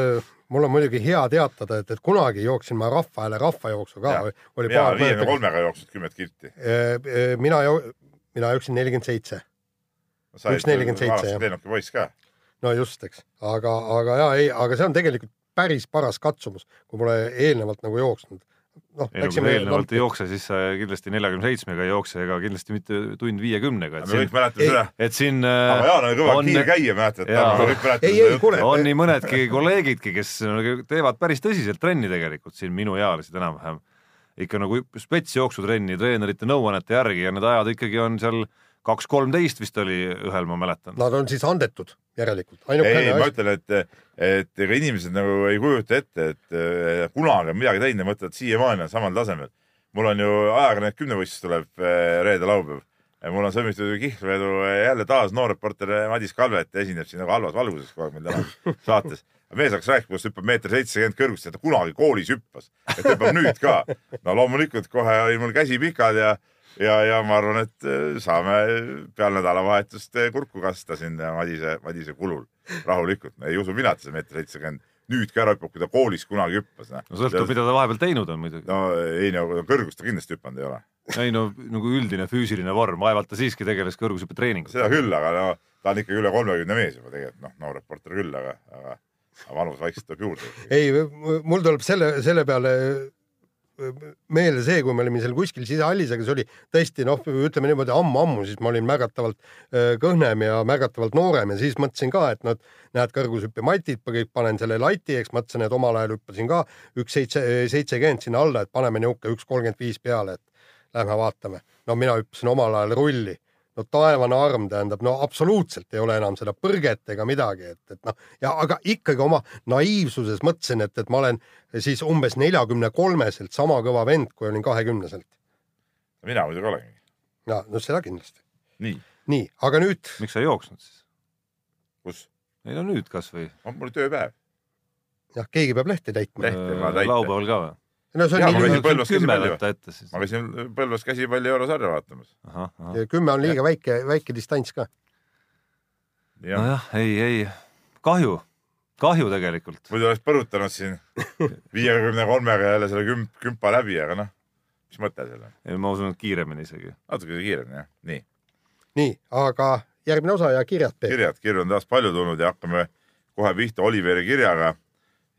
mul on muidugi hea teatada, et, et kunagi jooksin ma Rahva Hääle rahvajooksu ka. mina viiekümne kolmega jooksid kümmet kilti. mina, mina jooksin nelikümmend seitse. üks nelikümmend seitse, jah. lennuki poiss ka. no just, eks, aga, aga ja ei, aga see on tegelikult päris paras katsumus, kui pole eelnevalt nagu jooksnud. Noh, sa eelnevalt ei jookse, siis sa kindlasti neljakümne seitsmega ei jookse ega kindlasti mitte tund viiekümnega. me kõik mäletame seda. et siin. aga Jaan oli kõva kiirkäija, mäletad? ei, ei, kuule. on nii mõnedki kolleegidki, kes teevad päris tõsiselt trenni tegelikult siin minuealised enam-vähem. ikka nagu spetsjooksutrenni treenerite nõuannete järgi ja need ajad ikkagi on seal kaks kolmteist vist oli ühel, ma mäletan. Nad on siis andetud järelikult. ei, ei, ma ütlen, et, et ega inimesed nagu ei kujuta ette, et äh, kunagi on midagi teinud ja mõtlevad siiamaani on samal tasemel. mul on ju ajakirjanik kümnevõistlus tuleb äh, reede-laupäev. mul on sõlmitud kihlvedu jälle taas noor reporter Madis Kalvet esineb siin nagu halvas valguses kogu aeg meil täna saates. mees hakkas rääkima, kuidas hüppab meeter seitsekümmend kõrgust ja ta kunagi koolis hüppas, et hüppab nüüd ka. no loomulikult kohe oli mul käsi pikad ja ja, ja ma arvan, et äh, saame peale nädalavahetust äh, kurku kasta siin Madise, Madise kulul rahulikult. ei usu mina, et see meeter seitsekümmend nüüd ka ära hüppab, kui ta koolis kunagi hüppas. no sõltub, mida ta vahepeal teinud on muidugi. no ei no kõrgust ta kindlasti hüpanud ei ole. ei no nagu üldine füüsiline vorm, vaevalt ta siiski tegeles kõrgushüppetreeningut. seda küll, aga no ta on ikkagi üle kolmekümne mees juba tegelikult, noh, noor reporter küll, aga, aga, aga vanus vaikselt tuleb juurde. ei, mul tuleb selle, selle peale meelde see, kui me olime seal kuskil sisehallis, aga see oli tõesti noh, ütleme niimoodi ammu-ammu, siis ma olin märgatavalt äh, kõhnem ja märgatavalt noorem ja siis mõtlesin ka, et noh, näed kõrgushüppematid, panen selle lati, eks mõtlesin, et omal ajal hüppasin ka üks seitse, seitsekümmend sinna alla, et paneme niisugune üks kolmkümmend viis peale, et lähme vaatame. no mina hüppasin omal ajal rulli no taevane arm tähendab, no absoluutselt ei ole enam seda põrget ega midagi, et, et noh, ja aga ikkagi oma naiivsuses mõtlesin, et, et ma olen siis umbes neljakümne kolmeselt sama kõva vend, kui olin kahekümneselt. mina muidugi olengi. ja no seda kindlasti. nii, nii, aga nüüd. miks sa ei jooksnud siis? kus? ei no nüüd kasvõi. mul oli tööpäev. jah, keegi peab lehte täitma. laupäeval ka või? No see on ja, nii lühike. kümme võtta ette siis. ma käisin Põlvas käsipalli eurosarja vaatamas. kümme on liiga väike, väike distants ka. nojah, ei, ei, kahju, kahju tegelikult. muidu oleks põrutanud siin viiekümne kolmega jälle selle kümp, kümpa läbi, aga noh, mis mõte seal on? ei, ma usun, et kiiremini isegi. natuke kiiremini jah, nii. nii, aga järgmine osa ja kirjad. kirjad, kirju on taas palju tulnud ja hakkame kohe pihta Oliveri kirjaga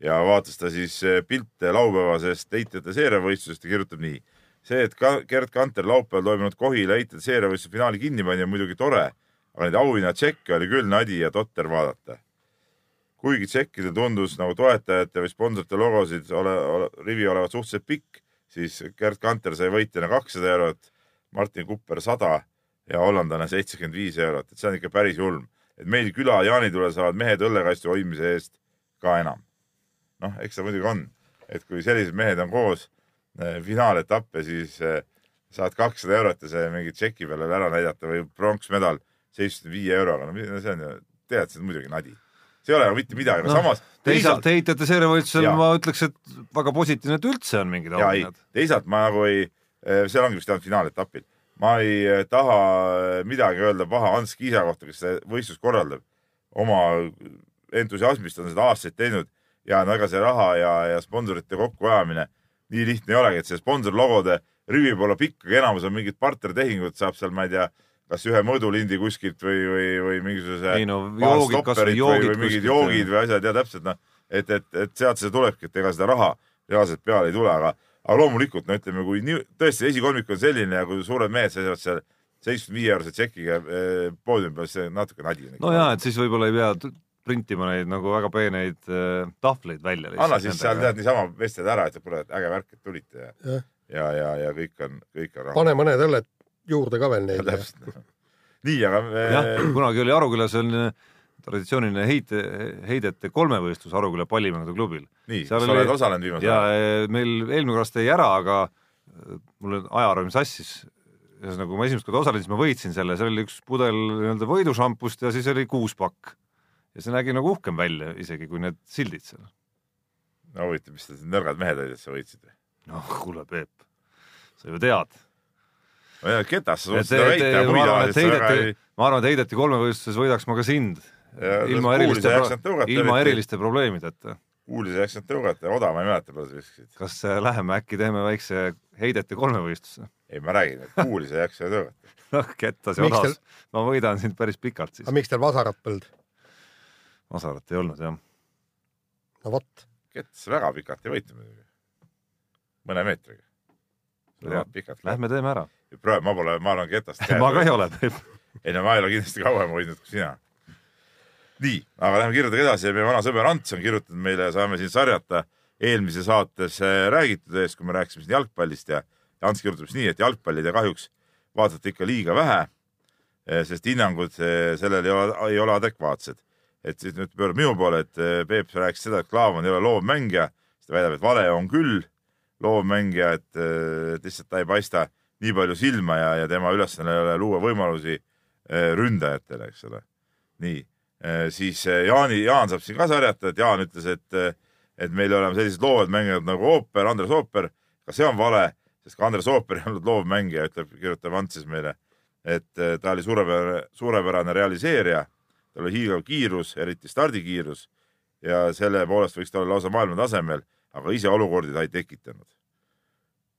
ja vaatas ta siis eh, pilte laupäevasest heitjate seeriavõistlusest ja kirjutab nii. see, et ka Gerd Kanter laupäeval toimunud Kohila heitjate seeriavõistluse finaali kinni pani, on muidugi tore, aga neid auhinnatšekke oli küll nadi ja totter vaadata. kuigi tšekkidel tundus nagu toetajate või sponsorite logosid ole, ole, rivi olevat suhteliselt pikk, siis Gerd Kanter sai võitjana kakssada eurot, Martin Kupper sada ja hollandlane seitsekümmend viis eurot, et see on ikka päris julm. et meil küla jaanitule saavad mehed õllekasti hoidmise eest ka enam noh, eks ta muidugi on, et kui sellised mehed on koos eh, finaaletappe, siis eh, saad kakssada eurot ja see mingi tšeki peale ära näidata või pronksmedal seitsmekümne viie euroga, no see on ju, tead, see on muidugi nadi. see ei ole mitte midagi, aga no, samas teisalt heitajate seeriavõistlusel ma ütleks, et väga positiivne, et üldse on mingid auhinnad. teisalt ma nagu ei, eh, seal ongi vist ainult finaaletapil, ma ei taha midagi öelda paha Ants Kiisa kohta, kes võistlust korraldab. oma entusiasmist on seda aastaid teinud ja no ega see raha ja, ja sponsorite kokkuajamine nii lihtne ei olegi, et see sponsorlogode rivi pole pikk, aga enamus on mingid partnertehingud, saab seal, ma ei tea, kas ühe mõõdulindi kuskilt või, või, või mingisuguse ei no joogid, kas või joogid või mingid joogid või asjad ja täpselt noh, et, et, et sealt see tulebki, et ega seda raha reaalselt peale ei tule, aga, aga loomulikult no ütleme, kui nii tõesti esikolmik on selline ja kui suured mehed seisavad seal seitsmekümne viie eurose tšekiga eh, poodiumi peal, see natuke nadi. no ja, et siis võib-olla ei pea printima neid nagu väga peeneid äh, tahvleid välja. anna siis seal tead niisama vestleda ära, et kuule, äge värk, et tulite ja, ja, ja, ja, ja kõik on, kõik on rahul. pane mõned õlled juurde ka veel neile. nii, aga me.... jah, kunagi oli Arukülas selline traditsiooniline heite, heidete kolmevõistlus Aruküla pallimängude klubil. nii, sa oled oli... osalenud viimasel ajal? ja meil eelmine kord jäi ära, aga äh, mul ajaarv sassis ühesõnaga, kui ma esimest korda osalesin, siis ma võitsin selle, seal oli üks pudel nii-öelda võidušampust ja siis oli kuus pakk ja see nägi nagu uhkem välja, isegi kui need sildid seal. no huvitav, mis need nõrgad mehed olid, et sa võitsid või? noh, kuule, Peep, sa ju tead. ma ei tea, ketas sa suutsid seda väita. ma arvan, et heideti, ma arvan, et heideti kolmevõistluses võidaks ma ka sind. ilma eriliste, ilma eriliste probleemideta. kuulis ei jaksanud tõugata ja odav, ma ei mäleta, palju sa viskasid. kas läheme äkki teeme väikse heidete kolmevõistluse? ei, ma räägin, et kuulis ei jaksa tõugata noh, kettas ja odas. ma võidan sind päris pikalt siis. aga miks teil vasarat põld? Masarat ei olnud jah. no vot. Kets väga pikalt ei võitnud muidugi. mõne meetriga. No, Lähme teeme ära. praegu ma pole, ma arvan Ketast ma ka ei ole ei no ma ei ole kindlasti kauem hoidnud kui sina. nii, aga lähme kirjadega edasi ja meie vana sõber Ants on kirjutanud meile, saame siin sarjata eelmises saates äh, räägitud eest, kui me rääkisime siin jalgpallist ja Ants kirjutab siis nii, et jalgpalli te kahjuks vaatate ikka liiga vähe, äh, sest hinnangud äh, sellele ei ole, ei ole adekvaatsed. Et siis nüüd pöörab minu poole, et Peep rääkis seda, et Klaavan ei ole loovmängija, siis ta väidab, et vale on küll loovmängija, et, et lihtsalt ta ei paista nii palju silma ja, ja tema ülesanne ei ole luua võimalusi ründajatele, eks ole. nii, siis Jaani, Jaan saab siin ka sarjata, et Jaan ütles, et et meil oleme sellised loovad mängijad nagu Ooper, Andres Ooper, ka see on vale, sest ka Andres Ooper ei olnud loovmängija, ütleb, kirjutab Ants siis meile, et eh, ta oli suurepärane, suurepärane realiseerija, tal oli hiigav kiirus, eriti stardikiirus ja selle poolest võiks ta olla lausa maailma tasemel, aga ise olukordi ta ei tekitanud.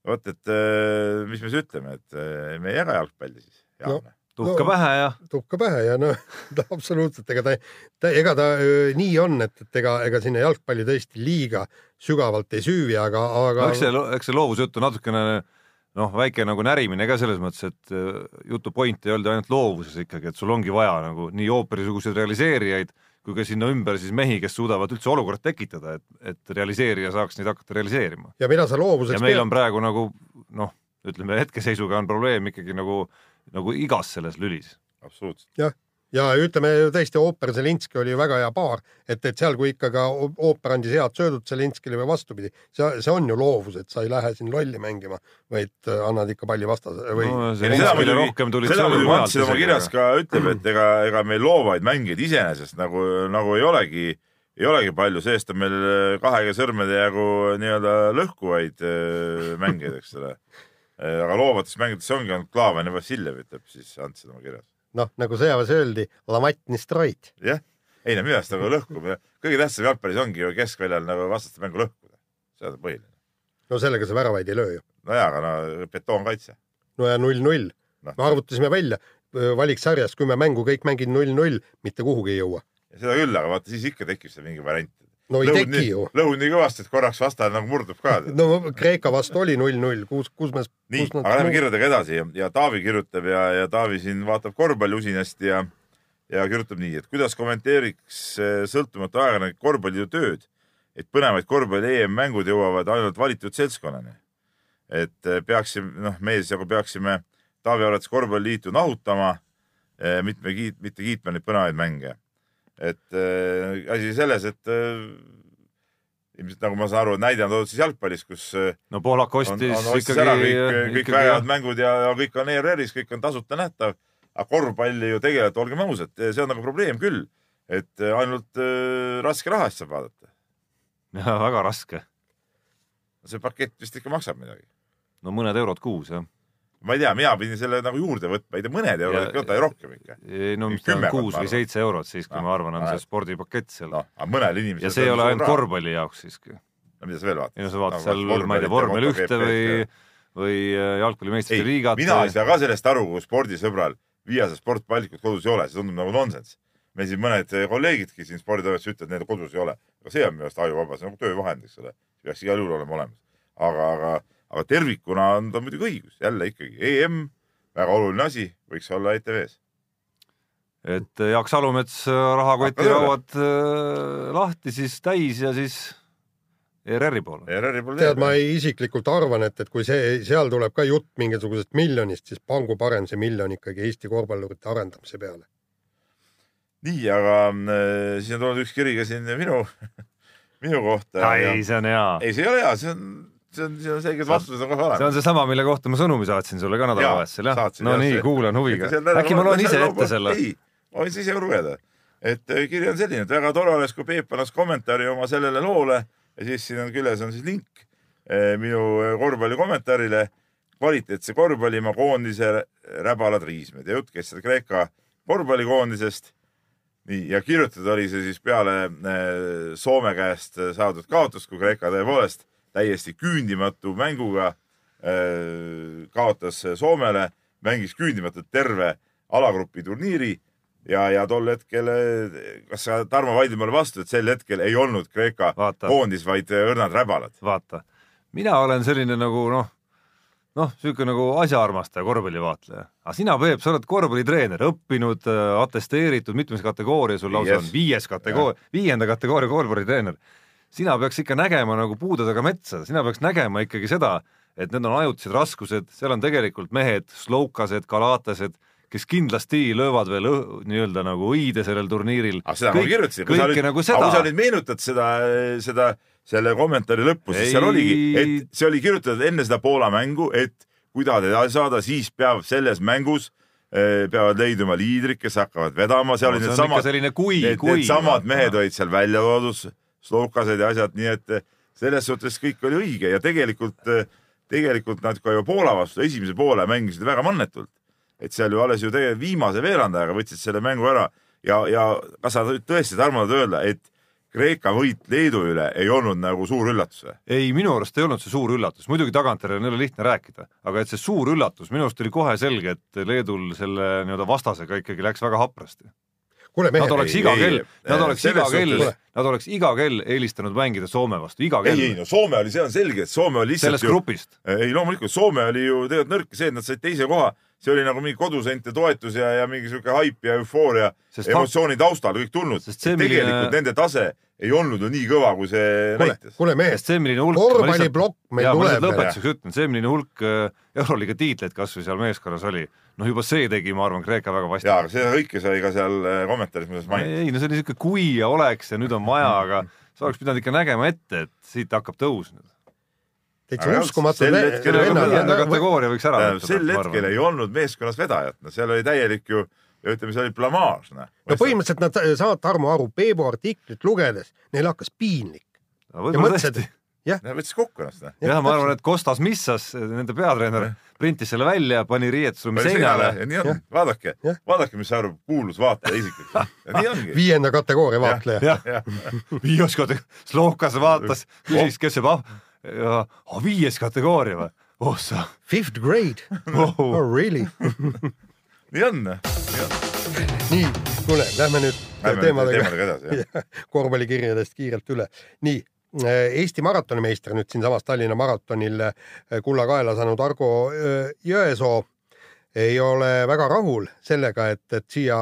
vot, et eh, mis me siis ütleme, et eh, me ei jaga jalgpalli siis, Jaane no tuhka no, pähe ja. tuhka pähe ja noh, absoluutselt, ega ta, ta, ega ta öö, nii on, et, et ega, ega sinna jalgpalli tõesti liiga sügavalt ei süüvi, aga, aga. eks see, eks see loovusjutt on natukene noh, väike nagu närimine ka selles mõttes, et jutu point ei olnud ainult loovuses ikkagi, et sul ongi vaja nagu nii ooperisuguseid realiseerijaid kui ka sinna ümber siis mehi, kes suudavad üldse olukorda tekitada, et, et realiseerija saaks neid hakata realiseerima. ja mida sa loovuseks ja meil pead... on praegu nagu noh, ütleme hetkeseisuga on probleem ikkagi nagu äh, nagu igas selles lülis. absoluutselt. jah, ja ütleme tõesti, ooper Zelinski oli väga hea paar, et, et seal, kui ikka ka ooper andis head söödud Zelinskile või vastupidi, see, see on ju loovus, et sa ei lähe siin lolli mängima, vaid äh, annad ikka palli vastase või no,. seda muidugi, Mats oma kirjas ka ütleb, et ega, ega meil loovaid mängijaid iseenesest nagu, nagu ei olegi ei olegi palju, seest on meil kahe sõrmede jagu nii-öelda lõhkuvaid äh, mängijaid, eks ole Äh, aga loovates mängudes ongi olnud Klaavan ja Vassiljev, ütleb siis Ants oma kirjas. Noh, nagu sõjaväes öeldi, lamatnistroid. jah, ei no minu arust nagu lõhkumine, kõige tähtsam jalgpallis ongi ju keskväljal nagu vastaste mängu lõhkuda, see on põhiline. no sellega sa väravaid ei löö ju. nojaa, aga no betoonkaitse. no ja null-null no., me arvutasime välja, valiksarjas kümme mängu, kõik mängid null-null, mitte kuhugi ei jõua. seda küll, aga vaata siis ikka tekib seal mingi variant no ei lõud teki nii, ju. lõhud nii kõvasti, et korraks vastane nagu murdub ka. no Kreeka vastu oli null-null, kuus, kuus mees. nii, aga lähme kirjadega edasi ja, ja Taavi kirjutab ja, ja Taavi siin vaatab korvpalli usinasti ja, ja kirjutab nii, et kuidas kommenteeriks eh, sõltumatu ajakirjanik korvpalliliidu tööd, et põnevaid korvpalli EM-mängud jõuavad ainult valitud seltskonnani. et eh, peaksime, noh, meie siis nagu peaksime Taavi arvates korvpalliliitu nahutama, eh, mitme kiit-, mitte kiitma neid põnevaid mänge et äh, asi selles, et äh, ilmselt nagu ma saan aru, näide on toodud siis jalgpallis, kus äh, no Poolak ostis on, on ikkagi kõik, kõik ikkagi, vägevad mängud ja, ja kõik on ERR-is, kõik on tasuta nähtav. aga korvpalli ju tegelikult, olgem ausad, see on nagu probleem küll, et äh, ainult äh, raske raha eest saab vaadata. väga raske. see pakett vist ikka maksab midagi. no mõned eurod kuus, jah ma ei tea, mina pidin selle nagu juurde võtma, ei tea, mõned eurod, võta ju rohkem ikka. no mis ta on, kuus või seitse eurot siiski no,, ma arvan, on no, see spordipakett seal no,. aga mõnel inimesel. ja see ei ole ainult korvpalli jaoks siiski. no mida sa veel vaatad? ei no sa vaatad seal, ma ei tea, vormel ühte või, või äh, jalgpalli meistrite liigat. mina ei saa ka sellest aru, kui spordisõbral Viasa sportpallikut kodus ei ole, see tundub nagu nonsenss. meil siin mõned kolleegidki siin sporditoimetuses ütlevad, neil kodus ei ole, aga see on minu arust ajuvaba, see on nagu töövahend, eks ole, peaks igal juhul olema olemas. aga, aga, aga tervikuna on ta muidugi õigus, jälle ikkagi EM väga oluline asi, võiks olla ETV-s. et äh, Jaak Salumets äh, rahakotirauad äh, lahti siis täis ja siis ERR-i poole. ERR-i poole. tead, ma isiklikult arvan, et, et kui see, seal tuleb ka jutt mingisugusest miljonist, siis pangu parem see miljon ikkagi Eesti korvpallurite arendamise peale. nii, aga äh, siis on tulnud üks kiri ka siin minu minu kohta. ei, see on hea. ei, see ei ole hea, see on see on, siin on selged vastused on kohe olemas. see on seesama, mille kohta ma sõnumi saatsin sulle ka nädalavahetusel jah? no nii, kuulan huviga. äkki ma loen ise ette selle? ei, ma võin siis ise lugeda. et äh, kiri on selline, et väga tore oleks, kui Peep annaks kommentaari oma sellele loole ja siis siin on küljes on siis link äh, minu äh, korvpalli kommentaarile. kvaliteetse korvpallimaa koondise räbalad riismed ja jutt käis seal Kreeka korvpallikoondisest nii, ja kirjutatud oli see siis peale Soome käest saadud kaotust, kui Kreeka tõepoolest täiesti küündimatu mänguga äh, kaotas Soomele, mängis küündimatult terve alagrupi turniiri ja, ja tol hetkel, kas sa Tarmo vaidled mulle vastu, et sel hetkel ei olnud Kreeka Vaata. koondis, vaid õrnad räbalad? vaata, mina olen selline nagu noh, noh, niisugune nagu asjaarmastaja, korvpallivaatleja. aga sina, Peep, sa oled korvpallitreener, õppinud, atesteeritud, mitmes kategooria sul lausa on, viies kategooria, viienda kategooria korvpallitreener. Sina peaks ikka nägema nagu puude taga metsa, sina peaks nägema ikkagi seda, et need on ajutised raskused, seal on tegelikult mehed, sloukased, kalatased, kes kindlasti löövad veel nii-öelda nagu õide sellel turniiril. aga seda ma kirjutasin. kõike nagu aga kui sa seda nüüd meenutad seda, seda, selle kommentaari lõppu, siis seal oligi, et see oli kirjutatud enne seda Poola mängu, et kui tahad edasi saada, siis peab selles mängus eh, peavad leiduma liidrid, kes hakkavad vedama, seal No, olid needsamad kui, need, kui. needsamad mehed olid seal välja toodud, sloukased ja asjad, nii et eh, selles suhtes kõik oli õige ja tegelikult, tegelikult nad ka ju Poola vastu esimese poole mängisid väga mannetult. et seal ju alles ju tegelikult viimase veerandajaga võtsid selle mängu ära ja, ja kas sa tõesti, Tarmo, tahad öelda, et Kreeka võit Leedu üle ei olnud nagu suur üllatus või? ei, minu arust ei olnud see suur üllatus, muidugi tagantjärele on jälle lihtne rääkida, aga et see suur üllatus, minu arust oli kohe selge, et Leedul selle nii-öelda vastasega ikkagi läks väga haprasti. Kuule Nad mehed, oleks ei, iga ei, kell ei,, nad oleks iga kell nad oleks iga kell eelistanud mängida Soome vastu, iga ei, ei kell no Soome oli, see on selge, et Soome oli lihtsalt sellest ju grupist. ei loomulikult Soome oli ju tegelikult nõrk, see, et nad said teise koha, see oli nagu mingi kodusente toetus ja, ja mingi sihuke haip ja eufooria emotsiooni taustal kõik tulnud. Tegelikult milline- nende tase ei olnud ju nii kõva, kui see kuule näitas,. kuule hulk korvpalliplokk meil tuleb lõpetuseks ütlen, see, milline hulk äh, Euroliiga tiitleid kasvõi seal meeskonnas oli, noh juba see tegi, ma arvan, Kreeka väga ja, aga vasti. seda kõike sai ka seal äh, kommentaaris muuseas mainitud. ei, no see oli niisugune kui ja oleks ja nüüd on vaja, aga sa oleks pidanud ikka nägema ette, et siit hakkab tõus nüüd. täitsa Aga uskumatu. kategooria võiks ära tähendab, sel hetkel ei olnud meeskonnas vedajat, no seal oli täielik ju, ütleme, see oli blamaaž, noh. no põhimõtteliselt nad saavad Tarmo aru, Peebu artiklit lugedes, neil hakkas piinlik. ja mõtlesid tõesti., võttis kokku ennast, noh. jah, ma arvan, et Kostas Missas, nende peatreener, printis selle välja, pani riietusruumi seinale. ja nii on, vaadake vaadake, mis arvab kuulus vaataja isiklikult. ja nii ongi. viienda kategooria vaatleja. viies kategooria, Slovkas vaatas, küsis, kes see pah-, viies kategooria või? oh sa Fifth grade oh., oh really? nii on, nii kuule, lähme nüüd Lähme teemadega teemadega edasi, korvpallikirjadest kiirelt üle. nii, Eesti maratonimeister nüüd siinsamas Tallinna maratonil äh, kulla kaela saanud Argo äh, Jõesoo ei ole väga rahul sellega, et, et siia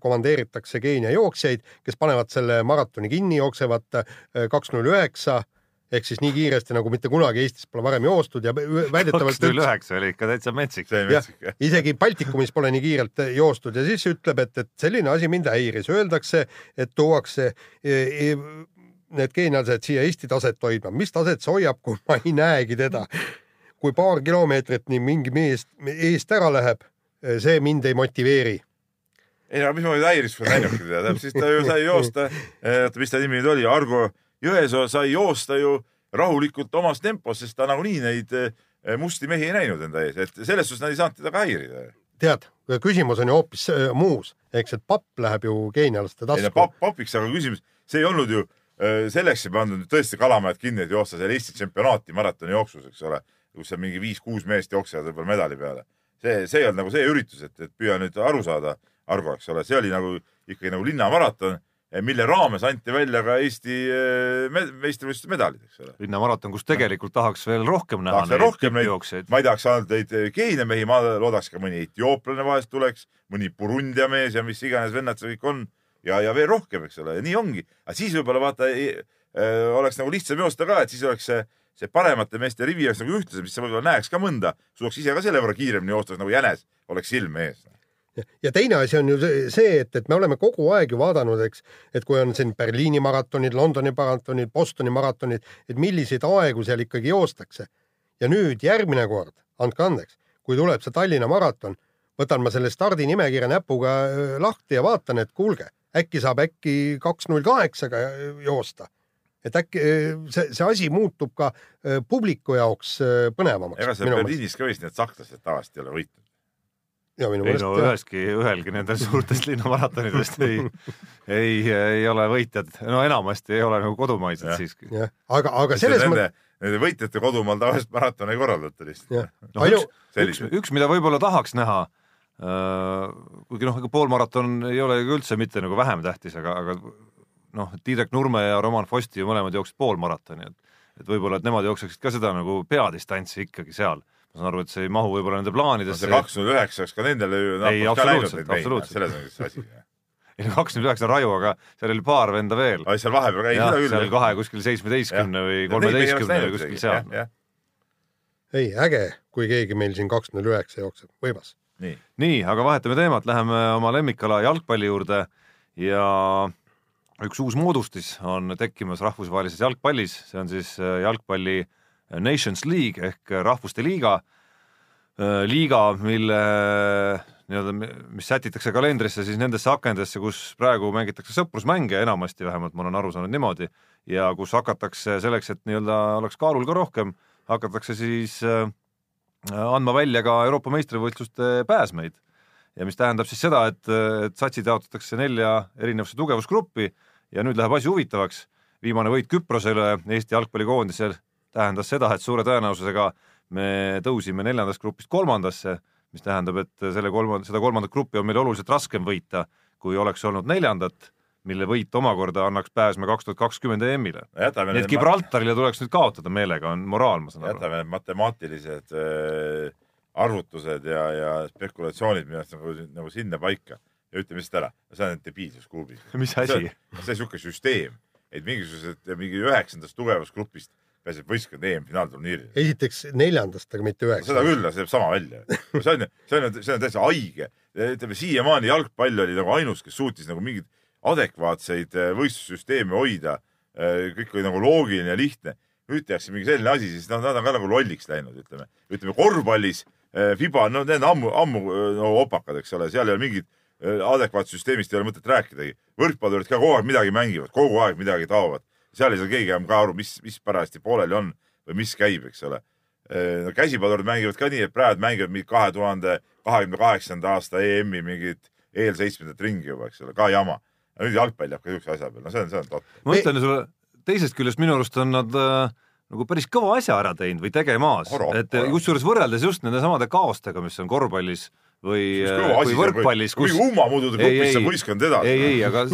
komandeeritakse Keenia jooksjaid, kes panevad selle maratoni kinni, jooksevad äh, kaks null üheksa ehk siis nii kiiresti nagu mitte kunagi Eestis pole varem joostud ja kaks väidetavalt null üheksa oli ikka täitsa metsik. isegi Baltikumis pole nii kiirelt joostud ja siis ütleb, et, et selline asi mind häiris, öeldakse, et tuuakse e, need geenlased siia Eesti taset hoidma, mis taset see hoiab, kui ma ei näegi teda. kui paar kilomeetrit nii mingi meest eest ära läheb, see mind ei motiveeri. ei no mis ma nüüd häiris, kui näinudki teda, tähendab siis ta ju sai joosta, oota, mis ta nimi nüüd oli, Argo Jõesoo sai joosta ju rahulikult omas tempos, sest ta nagunii neid eh, musti mehi ei näinud enda ees, et selles suhtes nad ei saanud teda ka häirida. tead, küsimus on ju hoopis äh, muus, eks, et papp läheb ju geenialaste ei no tasku. papp papiks, aga küsimus, see ei olnud ju eh, selleks ei pandud tõesti kalamajad kinni, et joosta seal Eesti tsempionaati maratoni jooksus, eks ole, kus seal mingi viis-kuus meest jooksevad võib-olla medali peale. see, see ei olnud nagu see üritus, et, et püüa nüüd aru saada, Argo, eks ole, see oli nagu ikkagi nagu linnamaraton, mille raames anti välja ka Eesti me- meistrivõistluste medalid, eks ole. linnamaraton, kus tegelikult tahaks veel rohkem näha tahaks veel rohkem neid tippjooksjaid, ma ei tahaks ainult neid Keenia mehi, ma loodaks ka mõni etiooplane vahest tuleks, mõni Burundia mees ja mis iganes vennad see kõik on ja, ja veel rohkem, eks ole, ja nii ongi. aga siis võib-olla vaata äh, oleks nagu lihtsam joosta ka, et siis oleks see, see paremate meeste rivi oleks nagu ühtlasem, siis sa võib-olla näeks ka mõnda, suudaks ise ka selle võrra kiiremini joosta, nagu jänes oleks silme ees. ja teine asi on ju see- et, et me oleme kogu aeg ju vaadanud, eks, et kui on siin Berliini maratonid, Londoni maratonid, Bostoni maratonid, et milliseid aegu seal ikkagi joostakse. ja nüüd järgmine kord, andke andeks, kui tuleb see Tallinna maraton, võtan ma selle stardinimekirja näpuga öö, lahti ja vaatan, et kuulge, äkki saab äkki kaks null kaheksaga joosta. et äkki öö, see, see asi muutub ka öö, publiku jaoks öö, põnevamaks. ega seal Berliinis ka vist need sakslased tavaliselt ei ole võitnud. ja minu ei meelest no jah. üheski, ühelgi nendest suurtest linnamaratonidest ei, ei, ei ole võitjad, no enamasti ei ole nagu kodumaised siiski. aga, aga selles mõttes,, nende võitjate kodumaal tavaliselt maratone ei korraldata lihtsalt Aju- üks, üks üks, mida võib-olla tahaks näha, kuigi noh, ega poolmaraton ei ole ju üldse mitte nagu vähem tähtis, aga, aga noh, Tiidrek Nurme ja Roman Fosti ju mõlemad jooksid poolmaratoni, et et võib-olla, et nemad jookseksid ka seda nagu peadistantsi ikkagi seal. ma saan aru, et see ei mahu võib-olla nende plaanidesse. see kaks null üheksa oleks ka nendele ju ei, absoluutselt, absoluutselt. selles on siis asi ei no kaks null üheksa on Raivo, aga seal oli paar venda veel. seal vahepeal käis seda küll. seal kahe kuskil seitsmeteistkümne või kolmeteistkümne või kuskil seal. ei, äge, kui keegi meil siin kaks null üheksa jookseb, võimas. Nii, nii, aga vahetame teemat, läheme oma lemmikala jalgpalli juurde ja üks uus moodustis on tekkimas rahvusvahelises jalgpallis, see on siis äh, jalgpalli Nations League ehk Rahvuste Liiga, äh, liiga, mille nii-öelda, mis sätitakse kalendrisse siis nendesse akendesse, kus praegu mängitakse sõprusmänge, enamasti vähemalt ma olen aru saanud niimoodi, ja kus hakatakse selleks, et nii-öelda oleks kaalul ka rohkem, hakatakse siis äh, andma välja ka Euroopa meistrivõistluste pääsmeid. ja mis tähendab siis seda, et, et satsid jaotatakse nelja erinevasse tugevusgruppi ja nüüd läheb asi huvitavaks. viimane võit Küprosele Eesti jalgpallikoondisel tähendas seda, et suure tõenäosusega me tõusime neljandast grupist kolmandasse mis tähendab, et selle kolmanda, seda kolmandat gruppi on meil oluliselt raskem võita, kui oleks olnud neljandat, mille võit omakorda annaks pääsme kaks tuhat kakskümmend EM-ile. nii et Gibraltarile tuleks nüüd kaotada meelega, on moraal, ma saan aru. jätame need matemaatilised äh, arvutused ja, ja spekulatsioonid minu arust nagu, nagu sinna paika ja ütleme lihtsalt ära, see on debiilsus kuubis. mis asi? see on niisugune süsteem, et mingisugused, mingi üheksandast tugevast grupist pääseb võistkond EM-finaalturniirile. esiteks neljandast, aga mitte üheksandast. seda küll, see jääb sama välja. see on, see on, see on täitsa haige. ütleme siiamaani jalgpall oli nagu ainus, kes suutis nagu mingeid adekvaatseid äh, võistlussüsteeme hoida. Äh, kõik oli nagu loogiline ja lihtne. nüüd tehakse mingi selline asi, siis nad, nad on ka nagu lolliks läinud, ütleme. ütleme korvpallis äh, Fiba, no need ammu, ammu no opakad, eks ole, seal ei ole mingit adekvaatsest süsteemist ei ole mõtet rääkidagi. võrkpallurid ka kogu aeg midagi mängivad, kogu aeg midagi taovad seal ei saa keegi enam ka aru, mis, mis parajasti pooleli on või mis käib, eks ole. no käsipallurid mängivad ka nii, et praegu mängivad mingi kahe tuhande kahekümne kaheksanda aasta EM-i mingit eelseitsmendat ringi juba, eks ole, ka jama. Nüüd jalgpall jääb ka niisuguse asja peale, no see on, see on totter. ma ütlen sulle, teisest küljest minu arust on nad äh, nagu päris kõva asja ära teinud või tegemas, et kusjuures võrreldes just nende samade kaostega, mis on korvpallis või, või võrkpallis, kus. kui ummamudude grupis saab võistkond edasi. ei, ei, aga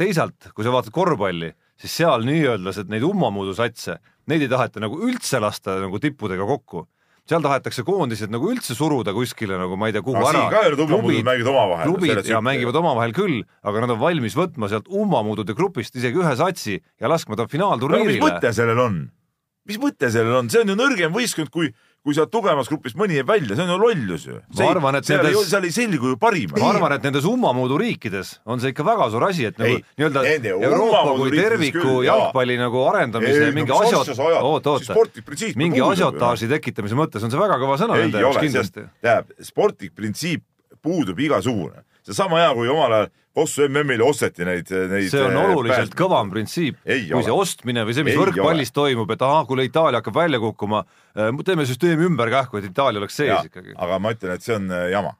teisalt, kui sa vaatad korvpalli siis seal nii-öelda neid ummamuudu satse, neid ei taheta nagu üldse lasta nagu tippudega kokku seal tahetakse koondised nagu üldse suruda kuskile nagu ma ei tea, kuhu no, ära. ka ei ole ummamuudud mängivad omavahel. klubid ja mängivad omavahel küll, aga nad on valmis võtma sealt ummamuudude grupist isegi ühe satsi ja laskma ta finaalturniirile. mis mõte sellel on? mis mõte sellel on, see on ju nõrgem võistkond kui kui sealt tugevamast grupist mõni jääb välja, see on ju lollus ju. et seal nendes, seal ei selgu ju parim. ma arvan, et nendes ummamuudu riikides on see ikka väga suur asi, et nagu nii-öelda Euroopa kui terviku jalgpalli nagu arendamise ei, mingi nagu asjot-, oot, oota, mingi asiotaaži tekitamise mõttes on see väga kõva sõna nende jaoks kindlasti. tähendab, sportlik printsiip puudub igasugune seesama hea, kui omal ajal Kossu MM-ile osteti neid, neid. see on äh, oluliselt pääs... kõvam printsiip kui ole. see ostmine või see, mis ei võrkpallis ole. toimub, et ahah, kuule Itaalia hakkab välja kukkuma, äh, teeme süsteemi ümber kähku, et Itaalia oleks sees ja, ikkagi. aga ma ütlen, et see on jama.